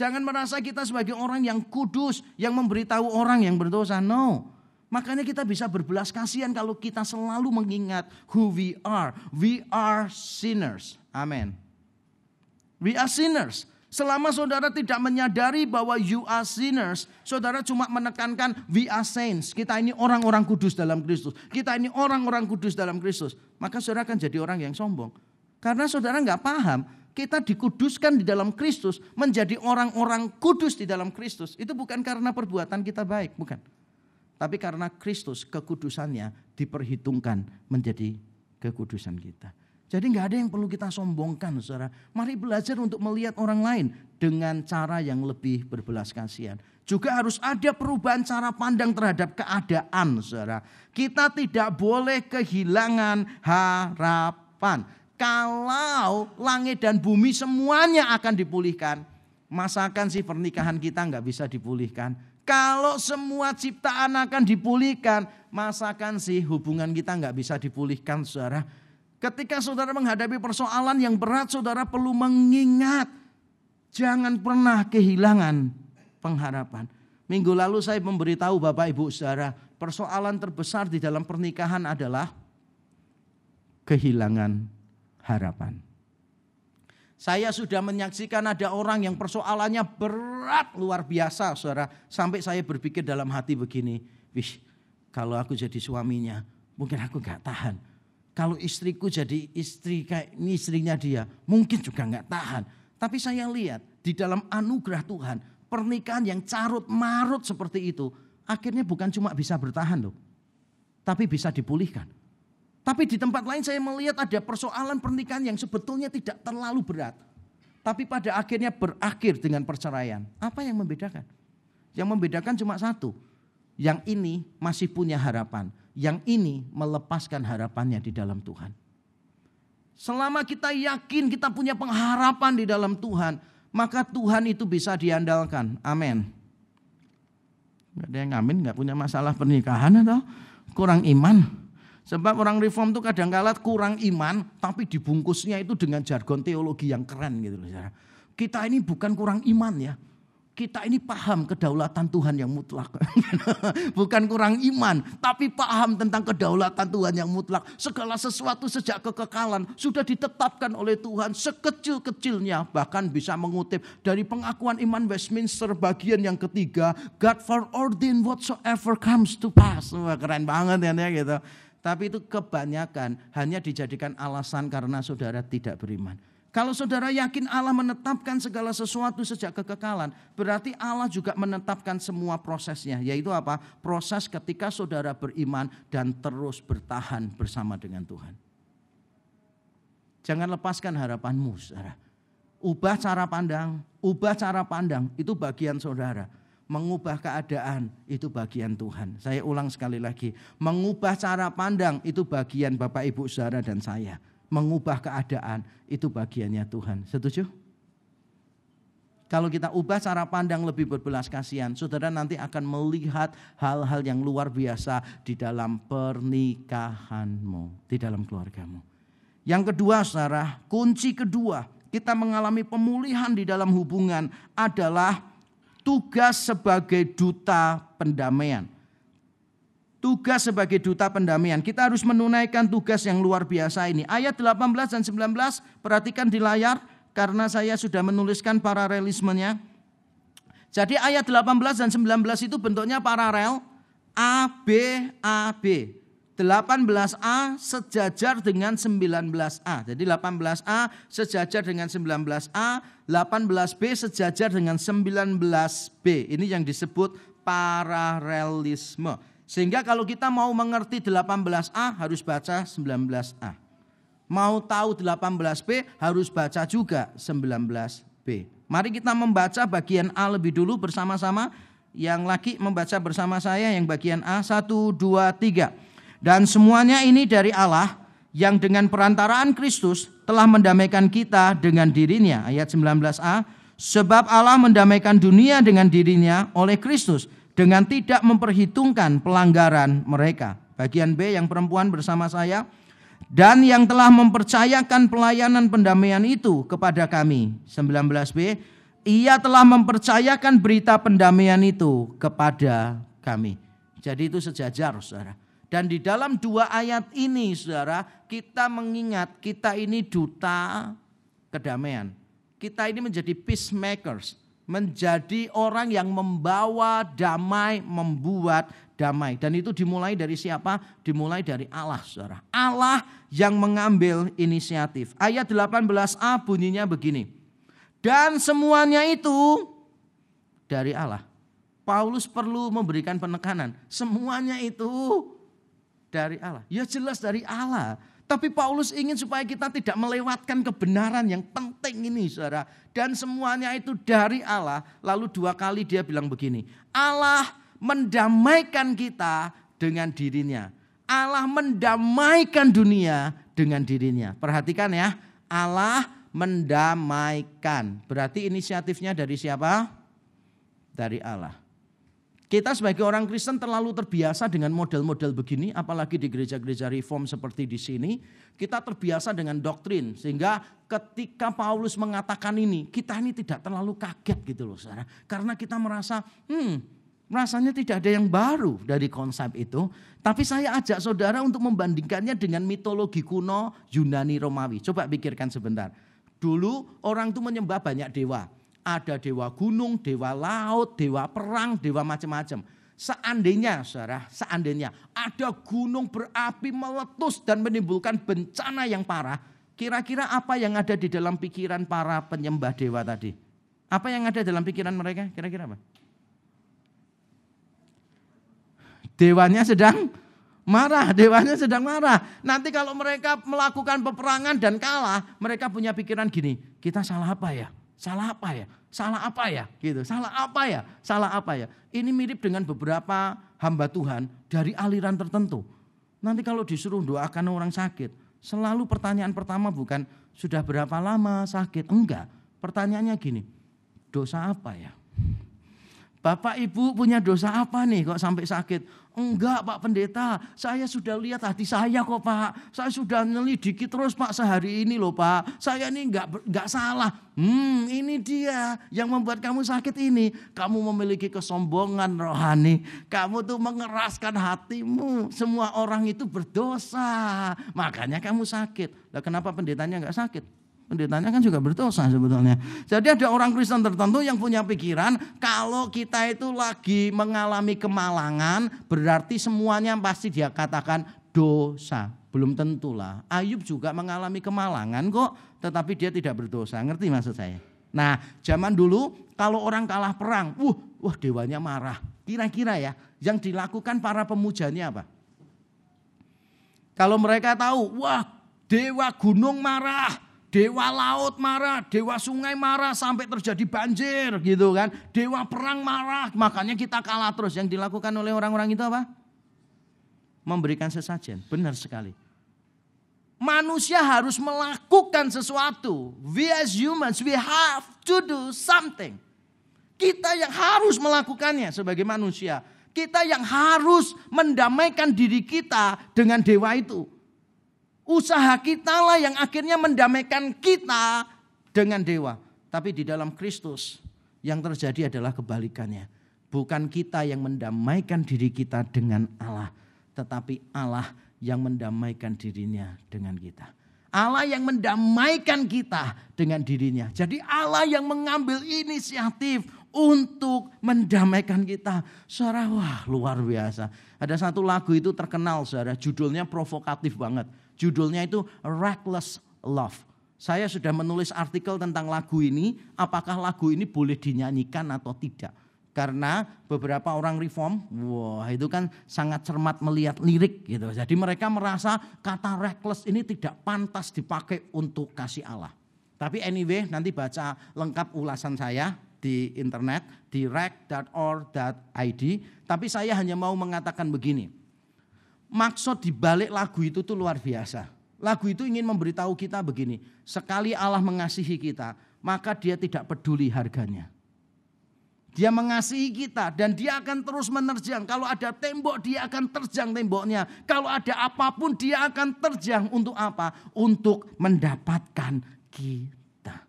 Jangan merasa kita sebagai orang yang kudus yang memberitahu orang yang berdosa. No. Makanya kita bisa berbelas kasihan kalau kita selalu mengingat who we are. We are sinners. Amin. We are sinners. Selama saudara tidak menyadari bahwa you are sinners, saudara cuma menekankan we are saints. Kita ini orang-orang kudus dalam Kristus. Kita ini orang-orang kudus dalam Kristus. Maka saudara akan jadi orang yang sombong. Karena saudara nggak paham, kita dikuduskan di dalam Kristus, menjadi orang-orang kudus di dalam Kristus. Itu bukan karena perbuatan kita baik, bukan. Tapi karena Kristus kekudusannya diperhitungkan menjadi kekudusan kita. Jadi nggak ada yang perlu kita sombongkan, saudara. Mari belajar untuk melihat orang lain dengan cara yang lebih berbelas kasihan. Juga harus ada perubahan cara pandang terhadap keadaan, saudara. Kita tidak boleh kehilangan harapan. Kalau langit dan bumi semuanya akan dipulihkan, masakan sih pernikahan kita nggak bisa dipulihkan. Kalau semua ciptaan akan dipulihkan, masakan sih hubungan kita nggak bisa dipulihkan, saudara Ketika saudara menghadapi persoalan yang berat, saudara perlu mengingat. Jangan pernah kehilangan pengharapan. Minggu lalu saya memberitahu Bapak Ibu saudara, persoalan terbesar di dalam pernikahan adalah kehilangan harapan. Saya sudah menyaksikan ada orang yang persoalannya berat luar biasa saudara. Sampai saya berpikir dalam hati begini, wih kalau aku jadi suaminya mungkin aku gak tahan kalau istriku jadi istri kayak ini istrinya dia, mungkin juga nggak tahan. Tapi saya lihat di dalam anugerah Tuhan, pernikahan yang carut marut seperti itu, akhirnya bukan cuma bisa bertahan loh, tapi bisa dipulihkan. Tapi di tempat lain saya melihat ada persoalan pernikahan yang sebetulnya tidak terlalu berat. Tapi pada akhirnya berakhir dengan perceraian. Apa yang membedakan? Yang membedakan cuma satu. Yang ini masih punya harapan yang ini melepaskan harapannya di dalam Tuhan. Selama kita yakin kita punya pengharapan di dalam Tuhan, maka Tuhan itu bisa diandalkan. Amin. Gak ada yang amin, gak punya masalah pernikahan atau kurang iman. Sebab orang reform itu kadang-kala kurang iman, tapi dibungkusnya itu dengan jargon teologi yang keren gitu loh. kita ini bukan kurang iman ya. Kita ini paham kedaulatan Tuhan yang mutlak. Bukan kurang iman, tapi paham tentang kedaulatan Tuhan yang mutlak. Segala sesuatu sejak kekekalan sudah ditetapkan oleh Tuhan sekecil-kecilnya. Bahkan bisa mengutip dari pengakuan iman Westminster bagian yang ketiga. God foreordained whatsoever comes to pass. Wah, keren banget ya gitu. Tapi itu kebanyakan hanya dijadikan alasan karena saudara tidak beriman. Kalau saudara yakin Allah menetapkan segala sesuatu sejak kekekalan, berarti Allah juga menetapkan semua prosesnya, yaitu apa? Proses ketika saudara beriman dan terus bertahan bersama dengan Tuhan. Jangan lepaskan harapanmu, saudara. Ubah cara pandang, ubah cara pandang, itu bagian saudara. Mengubah keadaan itu bagian Tuhan. Saya ulang sekali lagi, mengubah cara pandang itu bagian Bapak Ibu saudara dan saya mengubah keadaan itu bagiannya Tuhan. Setuju? Kalau kita ubah cara pandang lebih berbelas kasihan, saudara nanti akan melihat hal-hal yang luar biasa di dalam pernikahanmu, di dalam keluargamu. Yang kedua, saudara, kunci kedua kita mengalami pemulihan di dalam hubungan adalah tugas sebagai duta pendamaian tugas sebagai duta pendamaian. Kita harus menunaikan tugas yang luar biasa ini. Ayat 18 dan 19 perhatikan di layar karena saya sudah menuliskan paralelismenya. Jadi ayat 18 dan 19 itu bentuknya paralel A B A B. 18A sejajar dengan 19A. Jadi 18A sejajar dengan 19A, 18B sejajar dengan 19B. Ini yang disebut paralelisme. Sehingga kalau kita mau mengerti 18A harus baca 19A. Mau tahu 18B harus baca juga 19B. Mari kita membaca bagian A lebih dulu bersama-sama. Yang lagi membaca bersama saya yang bagian A 1, 2, 3. Dan semuanya ini dari Allah yang dengan perantaraan Kristus telah mendamaikan kita dengan dirinya. Ayat 19a. Sebab Allah mendamaikan dunia dengan dirinya oleh Kristus dengan tidak memperhitungkan pelanggaran mereka. Bagian B yang perempuan bersama saya dan yang telah mempercayakan pelayanan pendamaian itu kepada kami. 19b, ia telah mempercayakan berita pendamaian itu kepada kami. Jadi itu sejajar Saudara. Dan di dalam dua ayat ini Saudara, kita mengingat kita ini duta kedamaian. Kita ini menjadi peacemakers menjadi orang yang membawa damai, membuat damai. Dan itu dimulai dari siapa? Dimulai dari Allah, saudara. Allah yang mengambil inisiatif. Ayat 18a bunyinya begini. Dan semuanya itu dari Allah. Paulus perlu memberikan penekanan. Semuanya itu dari Allah. Ya jelas dari Allah. Tapi Paulus ingin supaya kita tidak melewatkan kebenaran yang penting ini saudara. Dan semuanya itu dari Allah. Lalu dua kali dia bilang begini. Allah mendamaikan kita dengan dirinya. Allah mendamaikan dunia dengan dirinya. Perhatikan ya. Allah mendamaikan. Berarti inisiatifnya dari siapa? Dari Allah. Kita sebagai orang Kristen terlalu terbiasa dengan model-model begini, apalagi di gereja-gereja reform seperti di sini. Kita terbiasa dengan doktrin, sehingga ketika Paulus mengatakan ini, kita ini tidak terlalu kaget gitu loh saudara. Karena kita merasa, hmm, rasanya tidak ada yang baru dari konsep itu. Tapi saya ajak saudara untuk membandingkannya dengan mitologi kuno Yunani Romawi. Coba pikirkan sebentar. Dulu orang itu menyembah banyak dewa ada dewa gunung, dewa laut, dewa perang, dewa macam-macam. Seandainya, saudara, seandainya ada gunung berapi meletus dan menimbulkan bencana yang parah, kira-kira apa yang ada di dalam pikiran para penyembah dewa tadi? Apa yang ada dalam pikiran mereka? Kira-kira apa? Dewanya sedang marah, dewanya sedang marah. Nanti kalau mereka melakukan peperangan dan kalah, mereka punya pikiran gini, kita salah apa ya? Salah apa ya? Salah apa ya? Gitu. Salah apa ya? Salah apa ya? Ini mirip dengan beberapa hamba Tuhan dari aliran tertentu. Nanti kalau disuruh doakan orang sakit, selalu pertanyaan pertama bukan sudah berapa lama sakit? Enggak. Pertanyaannya gini, dosa apa ya? Bapak Ibu punya dosa apa nih kok sampai sakit? Enggak Pak Pendeta, saya sudah lihat hati saya kok Pak. Saya sudah nyelidiki terus Pak sehari ini loh Pak. Saya ini enggak, enggak salah. Hmm ini dia yang membuat kamu sakit ini. Kamu memiliki kesombongan rohani. Kamu tuh mengeraskan hatimu. Semua orang itu berdosa. Makanya kamu sakit. Lah kenapa pendetanya enggak sakit? Pendetanya kan juga berdosa sebetulnya. Jadi ada orang Kristen tertentu yang punya pikiran kalau kita itu lagi mengalami kemalangan berarti semuanya pasti dia katakan dosa. Belum tentulah. Ayub juga mengalami kemalangan kok tetapi dia tidak berdosa. Ngerti maksud saya? Nah zaman dulu kalau orang kalah perang, wah, wah dewanya marah. Kira-kira ya yang dilakukan para pemujanya apa? Kalau mereka tahu, wah dewa gunung marah, Dewa laut marah, dewa sungai marah sampai terjadi banjir gitu kan. Dewa perang marah, makanya kita kalah terus. Yang dilakukan oleh orang-orang itu apa? Memberikan sesajen, benar sekali. Manusia harus melakukan sesuatu. We as humans, we have to do something. Kita yang harus melakukannya sebagai manusia. Kita yang harus mendamaikan diri kita dengan dewa itu. Usaha kita lah yang akhirnya mendamaikan kita dengan dewa. Tapi di dalam Kristus yang terjadi adalah kebalikannya. Bukan kita yang mendamaikan diri kita dengan Allah. Tetapi Allah yang mendamaikan dirinya dengan kita. Allah yang mendamaikan kita dengan dirinya. Jadi Allah yang mengambil inisiatif untuk mendamaikan kita. Saudara, wah luar biasa. Ada satu lagu itu terkenal saudara, judulnya provokatif banget. Judulnya itu Reckless Love. Saya sudah menulis artikel tentang lagu ini, apakah lagu ini boleh dinyanyikan atau tidak. Karena beberapa orang reform, wah itu kan sangat cermat melihat lirik gitu. Jadi mereka merasa kata reckless ini tidak pantas dipakai untuk kasih Allah. Tapi anyway nanti baca lengkap ulasan saya di internet di rec.or.id. Tapi saya hanya mau mengatakan begini maksud di balik lagu itu tuh luar biasa. Lagu itu ingin memberitahu kita begini, sekali Allah mengasihi kita, maka dia tidak peduli harganya. Dia mengasihi kita dan dia akan terus menerjang. Kalau ada tembok dia akan terjang temboknya. Kalau ada apa pun dia akan terjang untuk apa? Untuk mendapatkan kita.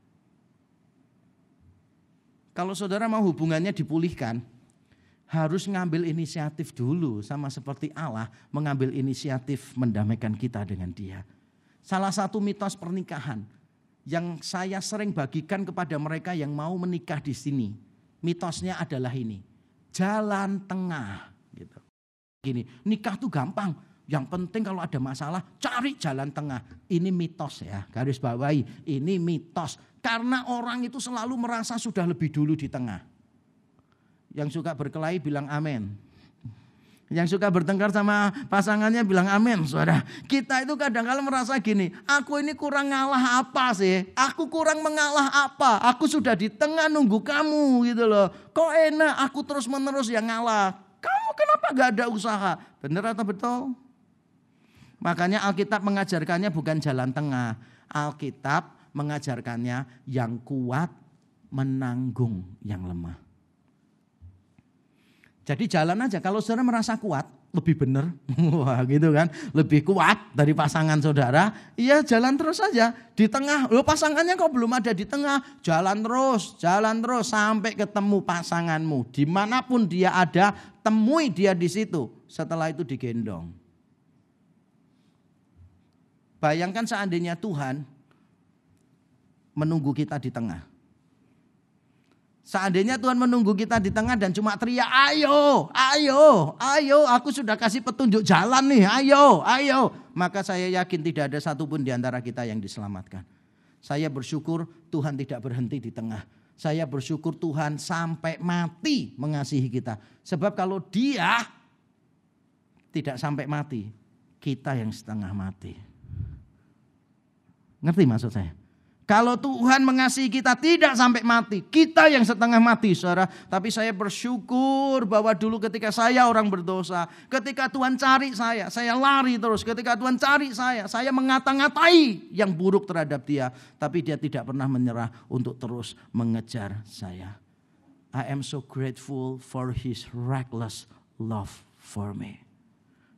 Kalau saudara mau hubungannya dipulihkan, harus ngambil inisiatif dulu sama seperti Allah mengambil inisiatif mendamaikan kita dengan dia. Salah satu mitos pernikahan yang saya sering bagikan kepada mereka yang mau menikah di sini. Mitosnya adalah ini. Jalan tengah gitu. Gini, nikah tuh gampang. Yang penting kalau ada masalah cari jalan tengah. Ini mitos ya, garis bawahi. Ini mitos. Karena orang itu selalu merasa sudah lebih dulu di tengah. Yang suka berkelahi bilang amin. Yang suka bertengkar sama pasangannya bilang amin, saudara. Kita itu kadang-kadang merasa gini, aku ini kurang ngalah apa sih? Aku kurang mengalah apa? Aku sudah di tengah nunggu kamu gitu loh. Kok enak aku terus menerus yang ngalah? Kamu kenapa gak ada usaha? Bener atau betul? Makanya Alkitab mengajarkannya bukan jalan tengah. Alkitab mengajarkannya yang kuat menanggung yang lemah. Jadi jalan aja. Kalau saudara merasa kuat, lebih benar, wah gitu kan, lebih kuat dari pasangan saudara, iya jalan terus saja di tengah. Lo pasangannya kok belum ada di tengah, jalan terus, jalan terus sampai ketemu pasanganmu, di mana pun dia ada, temui dia di situ. Setelah itu digendong. Bayangkan seandainya Tuhan menunggu kita di tengah. Seandainya Tuhan menunggu kita di tengah dan cuma teriak, ayo, ayo, ayo, aku sudah kasih petunjuk jalan nih, ayo, ayo. Maka saya yakin tidak ada satupun di antara kita yang diselamatkan. Saya bersyukur Tuhan tidak berhenti di tengah. Saya bersyukur Tuhan sampai mati mengasihi kita. Sebab kalau dia tidak sampai mati, kita yang setengah mati. Ngerti maksud saya? Kalau Tuhan mengasihi kita tidak sampai mati, kita yang setengah mati, saudara. Tapi saya bersyukur bahwa dulu ketika saya orang berdosa, ketika Tuhan cari saya, saya lari terus. Ketika Tuhan cari saya, saya mengata-ngatai yang buruk terhadap dia. Tapi dia tidak pernah menyerah untuk terus mengejar saya. I am so grateful for his reckless love for me.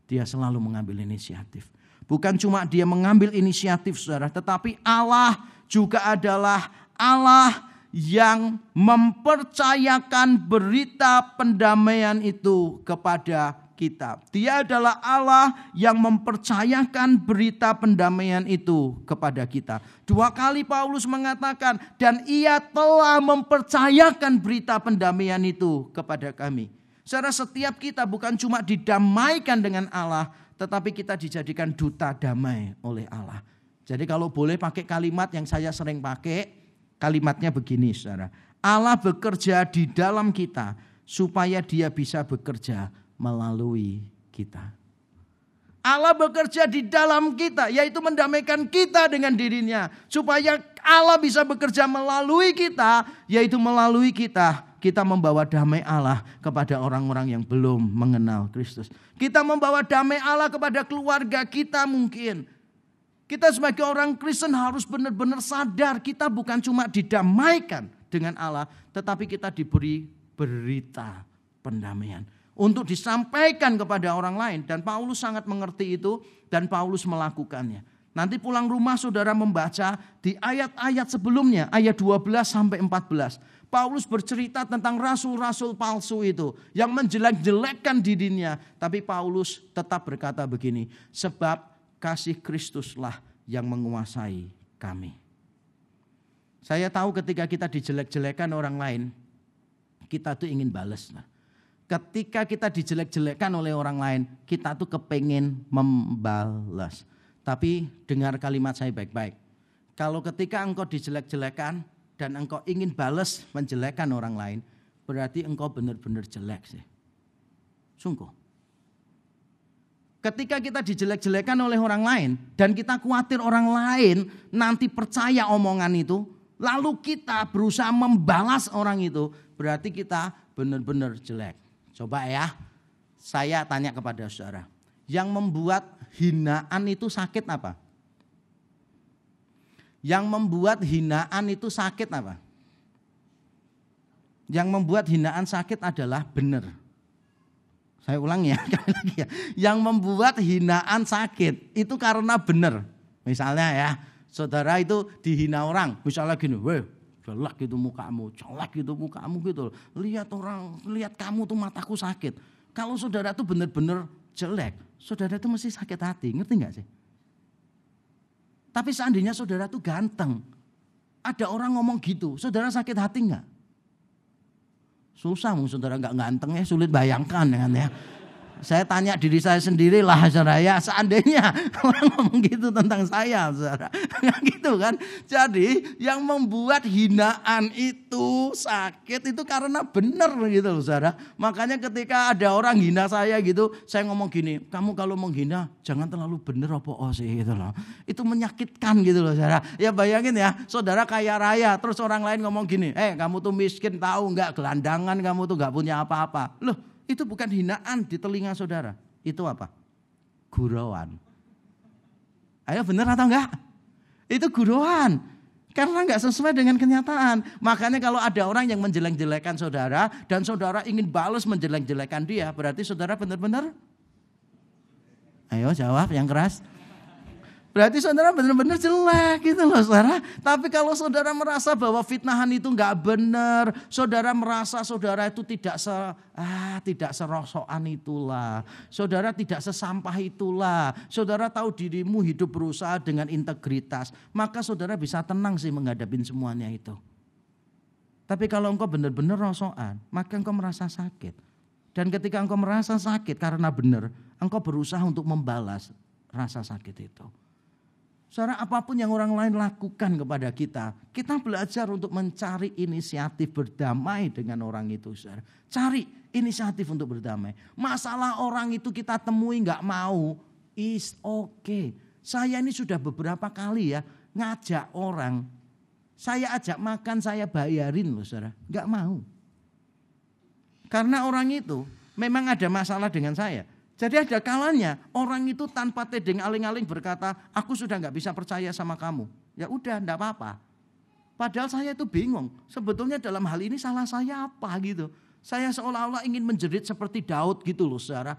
Dia selalu mengambil inisiatif. Bukan cuma dia mengambil inisiatif saudara, tetapi Allah juga adalah Allah yang mempercayakan berita pendamaian itu kepada kita. Dia adalah Allah yang mempercayakan berita pendamaian itu kepada kita. Dua kali Paulus mengatakan, dan ia telah mempercayakan berita pendamaian itu kepada kami. Secara setiap kita bukan cuma didamaikan dengan Allah, tetapi kita dijadikan duta damai oleh Allah. Jadi kalau boleh pakai kalimat yang saya sering pakai, kalimatnya begini saudara. Allah bekerja di dalam kita supaya dia bisa bekerja melalui kita. Allah bekerja di dalam kita, yaitu mendamaikan kita dengan dirinya. Supaya Allah bisa bekerja melalui kita, yaitu melalui kita. Kita membawa damai Allah kepada orang-orang yang belum mengenal Kristus. Kita membawa damai Allah kepada keluarga kita mungkin. Kita sebagai orang Kristen harus benar-benar sadar kita bukan cuma didamaikan dengan Allah, tetapi kita diberi berita pendamaian untuk disampaikan kepada orang lain dan Paulus sangat mengerti itu dan Paulus melakukannya. Nanti pulang rumah saudara membaca di ayat-ayat sebelumnya ayat 12 sampai 14. Paulus bercerita tentang rasul-rasul palsu itu yang menjelek-jelekkan dirinya, tapi Paulus tetap berkata begini, sebab kasih Kristuslah yang menguasai kami. Saya tahu ketika kita dijelek-jelekan orang lain, kita tuh ingin balas. Ketika kita dijelek-jelekkan oleh orang lain, kita tuh kepengen membalas. Tapi dengar kalimat saya baik-baik. Kalau ketika engkau dijelek-jelekan dan engkau ingin balas menjelekkan orang lain, berarti engkau benar-benar jelek sih. Sungguh. Ketika kita dijelek-jelekan oleh orang lain dan kita khawatir orang lain nanti percaya omongan itu, lalu kita berusaha membalas orang itu, berarti kita benar-benar jelek. Coba ya, saya tanya kepada saudara. Yang membuat hinaan itu sakit apa? Yang membuat hinaan itu sakit apa? Yang membuat hinaan sakit adalah benar. Saya ulang ya, lagi ya. Yang membuat hinaan sakit itu karena benar. Misalnya ya, saudara itu dihina orang, misalnya gini, weh jelek gitu mukamu, jelek gitu mukamu gitu. Lihat orang, lihat kamu tuh mataku sakit. Kalau saudara tuh benar-benar jelek, saudara tuh mesti sakit hati, ngerti nggak sih? Tapi seandainya saudara tuh ganteng, ada orang ngomong gitu, saudara sakit hati nggak? Susah, mungkin saudara nggak ganteng ya, sulit bayangkan ya kan ya. Saya tanya diri saya sendiri lah saudara ya. Seandainya orang ngomong gitu tentang saya saudara. gitu kan. Jadi yang membuat hinaan itu sakit itu karena benar gitu loh saudara. Makanya ketika ada orang hina saya gitu. Saya ngomong gini. Kamu kalau menghina jangan terlalu benar apa oh sih gitu loh. Itu menyakitkan gitu loh saudara. Ya bayangin ya saudara kaya raya. Terus orang lain ngomong gini. Eh kamu tuh miskin tahu nggak gelandangan kamu tuh nggak punya apa-apa. Loh itu bukan hinaan di telinga saudara. Itu apa? Gurauan. Ayo benar atau enggak? Itu gurauan. Karena enggak sesuai dengan kenyataan. Makanya kalau ada orang yang menjelek-jelekan saudara dan saudara ingin balas menjelek-jelekan dia, berarti saudara benar-benar Ayo jawab yang keras. Berarti saudara benar-benar jelek gitu loh saudara. Tapi kalau saudara merasa bahwa fitnahan itu nggak benar, saudara merasa saudara itu tidak se ah tidak serosokan itulah. Saudara tidak sesampah itulah. Saudara tahu dirimu hidup berusaha dengan integritas, maka saudara bisa tenang sih menghadapi semuanya itu. Tapi kalau engkau benar-benar rosokan, maka engkau merasa sakit. Dan ketika engkau merasa sakit karena benar, engkau berusaha untuk membalas rasa sakit itu. Saudara, apa pun yang orang lain lakukan kepada kita, kita belajar untuk mencari inisiatif berdamai dengan orang itu. Saudara. Cari inisiatif untuk berdamai. Masalah orang itu kita temui nggak mau, is okay. Saya ini sudah beberapa kali ya ngajak orang. Saya ajak makan, saya bayarin loh saudara. Nggak mau. Karena orang itu memang ada masalah dengan saya. Jadi ada kalanya orang itu tanpa tedeng aling-aling berkata, aku sudah nggak bisa percaya sama kamu. Ya udah, enggak apa-apa. Padahal saya itu bingung. Sebetulnya dalam hal ini salah saya apa gitu. Saya seolah-olah ingin menjerit seperti Daud gitu loh saudara.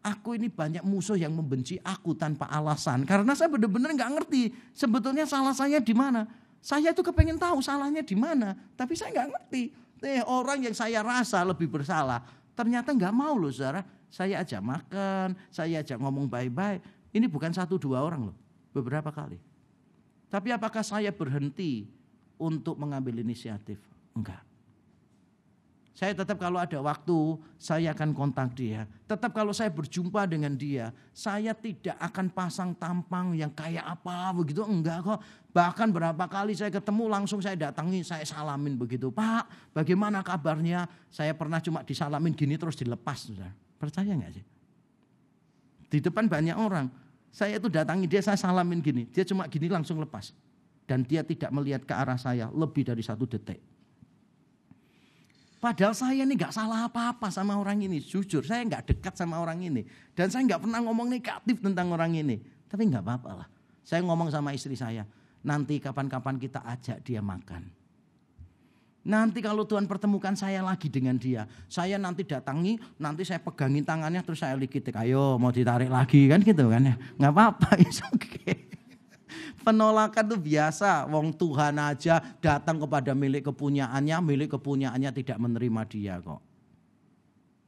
Aku ini banyak musuh yang membenci aku tanpa alasan. Karena saya benar-benar nggak ngerti sebetulnya salah saya di mana. Saya itu kepengen tahu salahnya di mana. Tapi saya nggak ngerti. Eh, orang yang saya rasa lebih bersalah. Ternyata nggak mau loh saudara. Saya ajak makan, saya ajak ngomong baik-baik. Ini bukan satu dua orang loh. Beberapa kali. Tapi apakah saya berhenti untuk mengambil inisiatif? Enggak. Saya tetap kalau ada waktu, saya akan kontak dia. Tetap kalau saya berjumpa dengan dia, saya tidak akan pasang tampang yang kayak apa begitu. Enggak kok. Bahkan berapa kali saya ketemu langsung saya datangi, saya salamin begitu. Pak, bagaimana kabarnya? Saya pernah cuma disalamin gini terus dilepas. Saudara. Percaya nggak sih? Di depan banyak orang. Saya itu datangi dia, saya salamin gini. Dia cuma gini langsung lepas. Dan dia tidak melihat ke arah saya lebih dari satu detik. Padahal saya ini nggak salah apa-apa sama orang ini. Jujur, saya nggak dekat sama orang ini. Dan saya nggak pernah ngomong negatif tentang orang ini. Tapi nggak apa-apa lah. Saya ngomong sama istri saya, nanti kapan-kapan kita ajak dia makan. Nanti kalau Tuhan pertemukan saya lagi dengan dia, saya nanti datangi, nanti saya pegangin tangannya terus saya likitik, ayo mau ditarik lagi kan gitu kan ya. Nggak apa-apa, oke. Okay. Penolakan itu biasa. Wong Tuhan aja datang kepada milik kepunyaannya, milik kepunyaannya tidak menerima dia kok.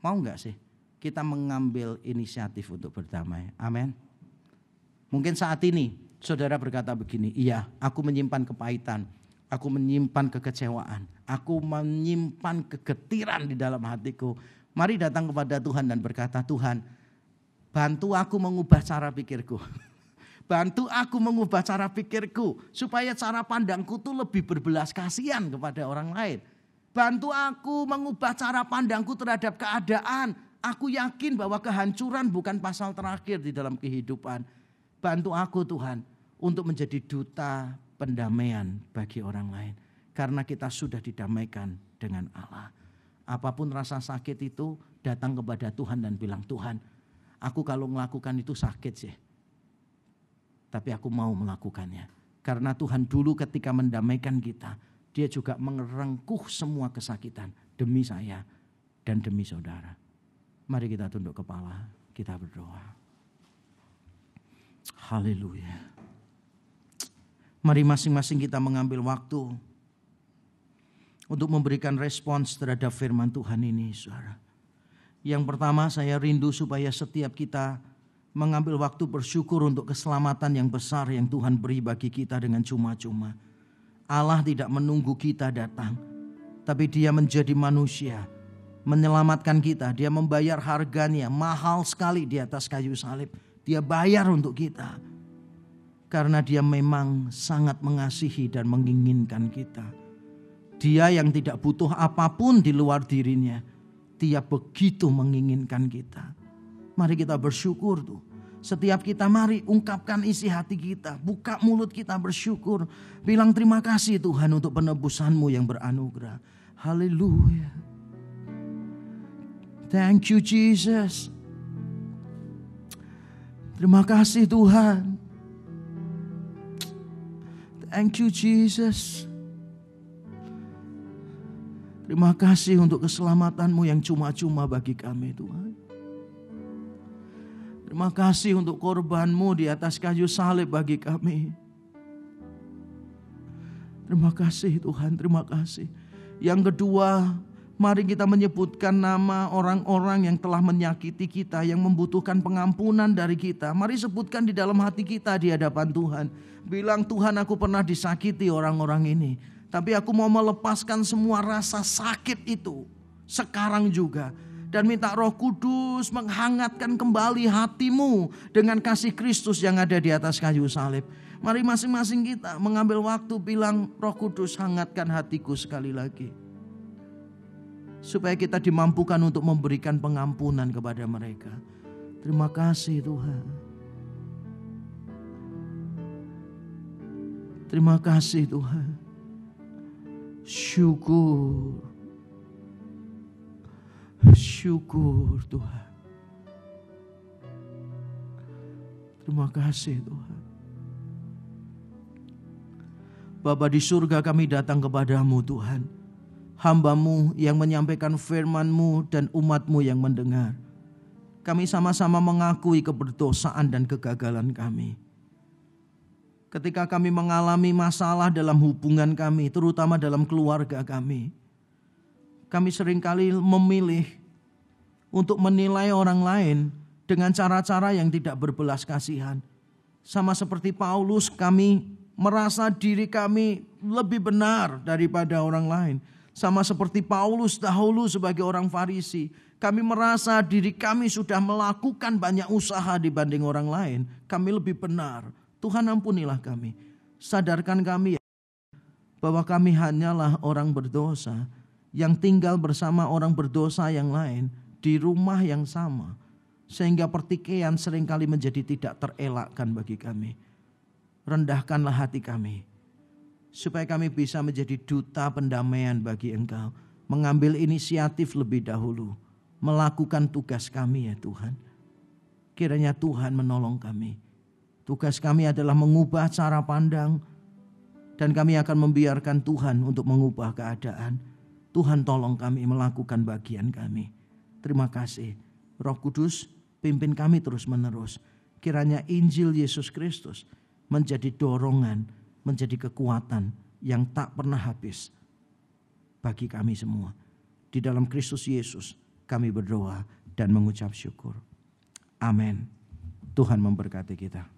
Mau nggak sih kita mengambil inisiatif untuk berdamai? Amin. Mungkin saat ini saudara berkata begini, iya aku menyimpan kepahitan, aku menyimpan kekecewaan, aku menyimpan kegetiran di dalam hatiku. Mari datang kepada Tuhan dan berkata, Tuhan bantu aku mengubah cara pikirku. Bantu aku mengubah cara pikirku supaya cara pandangku tuh lebih berbelas kasihan kepada orang lain. Bantu aku mengubah cara pandangku terhadap keadaan. Aku yakin bahwa kehancuran bukan pasal terakhir di dalam kehidupan. Bantu aku Tuhan untuk menjadi duta pendamaian bagi orang lain. Karena kita sudah didamaikan dengan Allah. Apa pun rasa sakit itu datang kepada Tuhan dan bilang Tuhan aku kalau melakukan itu sakit sih tapi aku mau melakukannya. Karena Tuhan dulu ketika mendamaikan kita, dia juga mengerengkuh semua kesakitan demi saya dan demi saudara. Mari kita tunduk kepala, kita berdoa. Haleluya. Mari masing-masing kita mengambil waktu untuk memberikan respons terhadap firman Tuhan ini, saudara. Yang pertama saya rindu supaya setiap kita mengambil waktu bersyukur untuk keselamatan yang besar yang Tuhan beri bagi kita dengan cuma-cuma. Allah tidak menunggu kita datang, tapi Dia menjadi manusia, menyelamatkan kita. Dia membayar harganya mahal sekali di atas kayu salib. Dia bayar untuk kita karena Dia memang sangat mengasihi dan menginginkan kita. Dia yang tidak butuh apa pun di luar dirinya, Dia begitu menginginkan kita Mari kita bersyukur tuh. Setiap kita mari ungkapkan isi hati kita. Buka mulut kita bersyukur. Bilang terima kasih Tuhan untuk penebusanmu yang beranugerah. Haleluya. Thank you Jesus. Terima kasih Tuhan. Thank you Jesus. Terima kasih untuk keselamatanmu yang cuma-cuma bagi kami Tuhan. Terima kasih untuk korbanmu di atas kayu salib bagi kami. Terima kasih Tuhan, terima kasih. Yang kedua, mari kita menyebutkan nama orang-orang yang telah menyakiti kita, yang membutuhkan pengampunan dari kita. Mari sebutkan di dalam hati kita di hadapan Tuhan. Bilang Tuhan aku pernah disakiti orang-orang ini. Tapi aku mau melepaskan semua rasa sakit itu sekarang juga dan minta Roh Kudus menghangatkan kembali hatimu dengan kasih Kristus yang ada di atas kayu salib. Mari masing-masing kita mengambil waktu bilang Roh Kudus hangatkan hatiku sekali lagi. Supaya kita dimampukan untuk memberikan pengampunan kepada mereka. Terima kasih Tuhan. Terima kasih Tuhan. Syukur. Syukur Tuhan. Terima kasih Tuhan. Bapa di surga kami datang kepadamu Tuhan. Hambamu yang menyampaikan firmanmu dan umatmu yang mendengar. Kami sama-sama mengakui keberdosaan dan kegagalan kami. Ketika kami mengalami masalah dalam hubungan kami, terutama dalam keluarga kami. Kami sering kali memilih untuk menilai orang lain dengan cara-cara yang tidak berbelas kasihan. Sama seperti Paulus, kami merasa diri kami lebih benar daripada orang lain. Sama seperti Paulus dahulu sebagai orang Farisi, kami merasa diri kami sudah melakukan banyak usaha dibanding orang lain. Kami lebih benar. Tuhan ampunilah kami. Sadarkan kami bahwa kami hanyalah orang berdosa yang tinggal bersama orang berdosa yang lain di rumah yang sama. Sehingga pertikaian sering kali menjadi tidak terelakkan bagi kami rendahkanlah hati kami. Supaya kami bisa menjadi duta pendamaian bagi engkau. Mengambil inisiatif lebih dahulu. Melakukan tugas kami ya Tuhan. Kiranya Tuhan menolong kami. Tugas kami adalah mengubah cara pandang. Dan kami akan membiarkan Tuhan untuk mengubah keadaan. Tuhan tolong kami melakukan bagian kami. Terima kasih. Roh Kudus pimpin kami terus menerus. Kiranya Injil Yesus Kristus menjadi dorongan, menjadi kekuatan yang tak pernah habis bagi kami semua. Di dalam Kristus Yesus kami berdoa dan mengucap syukur. Amin. Tuhan memberkati kita.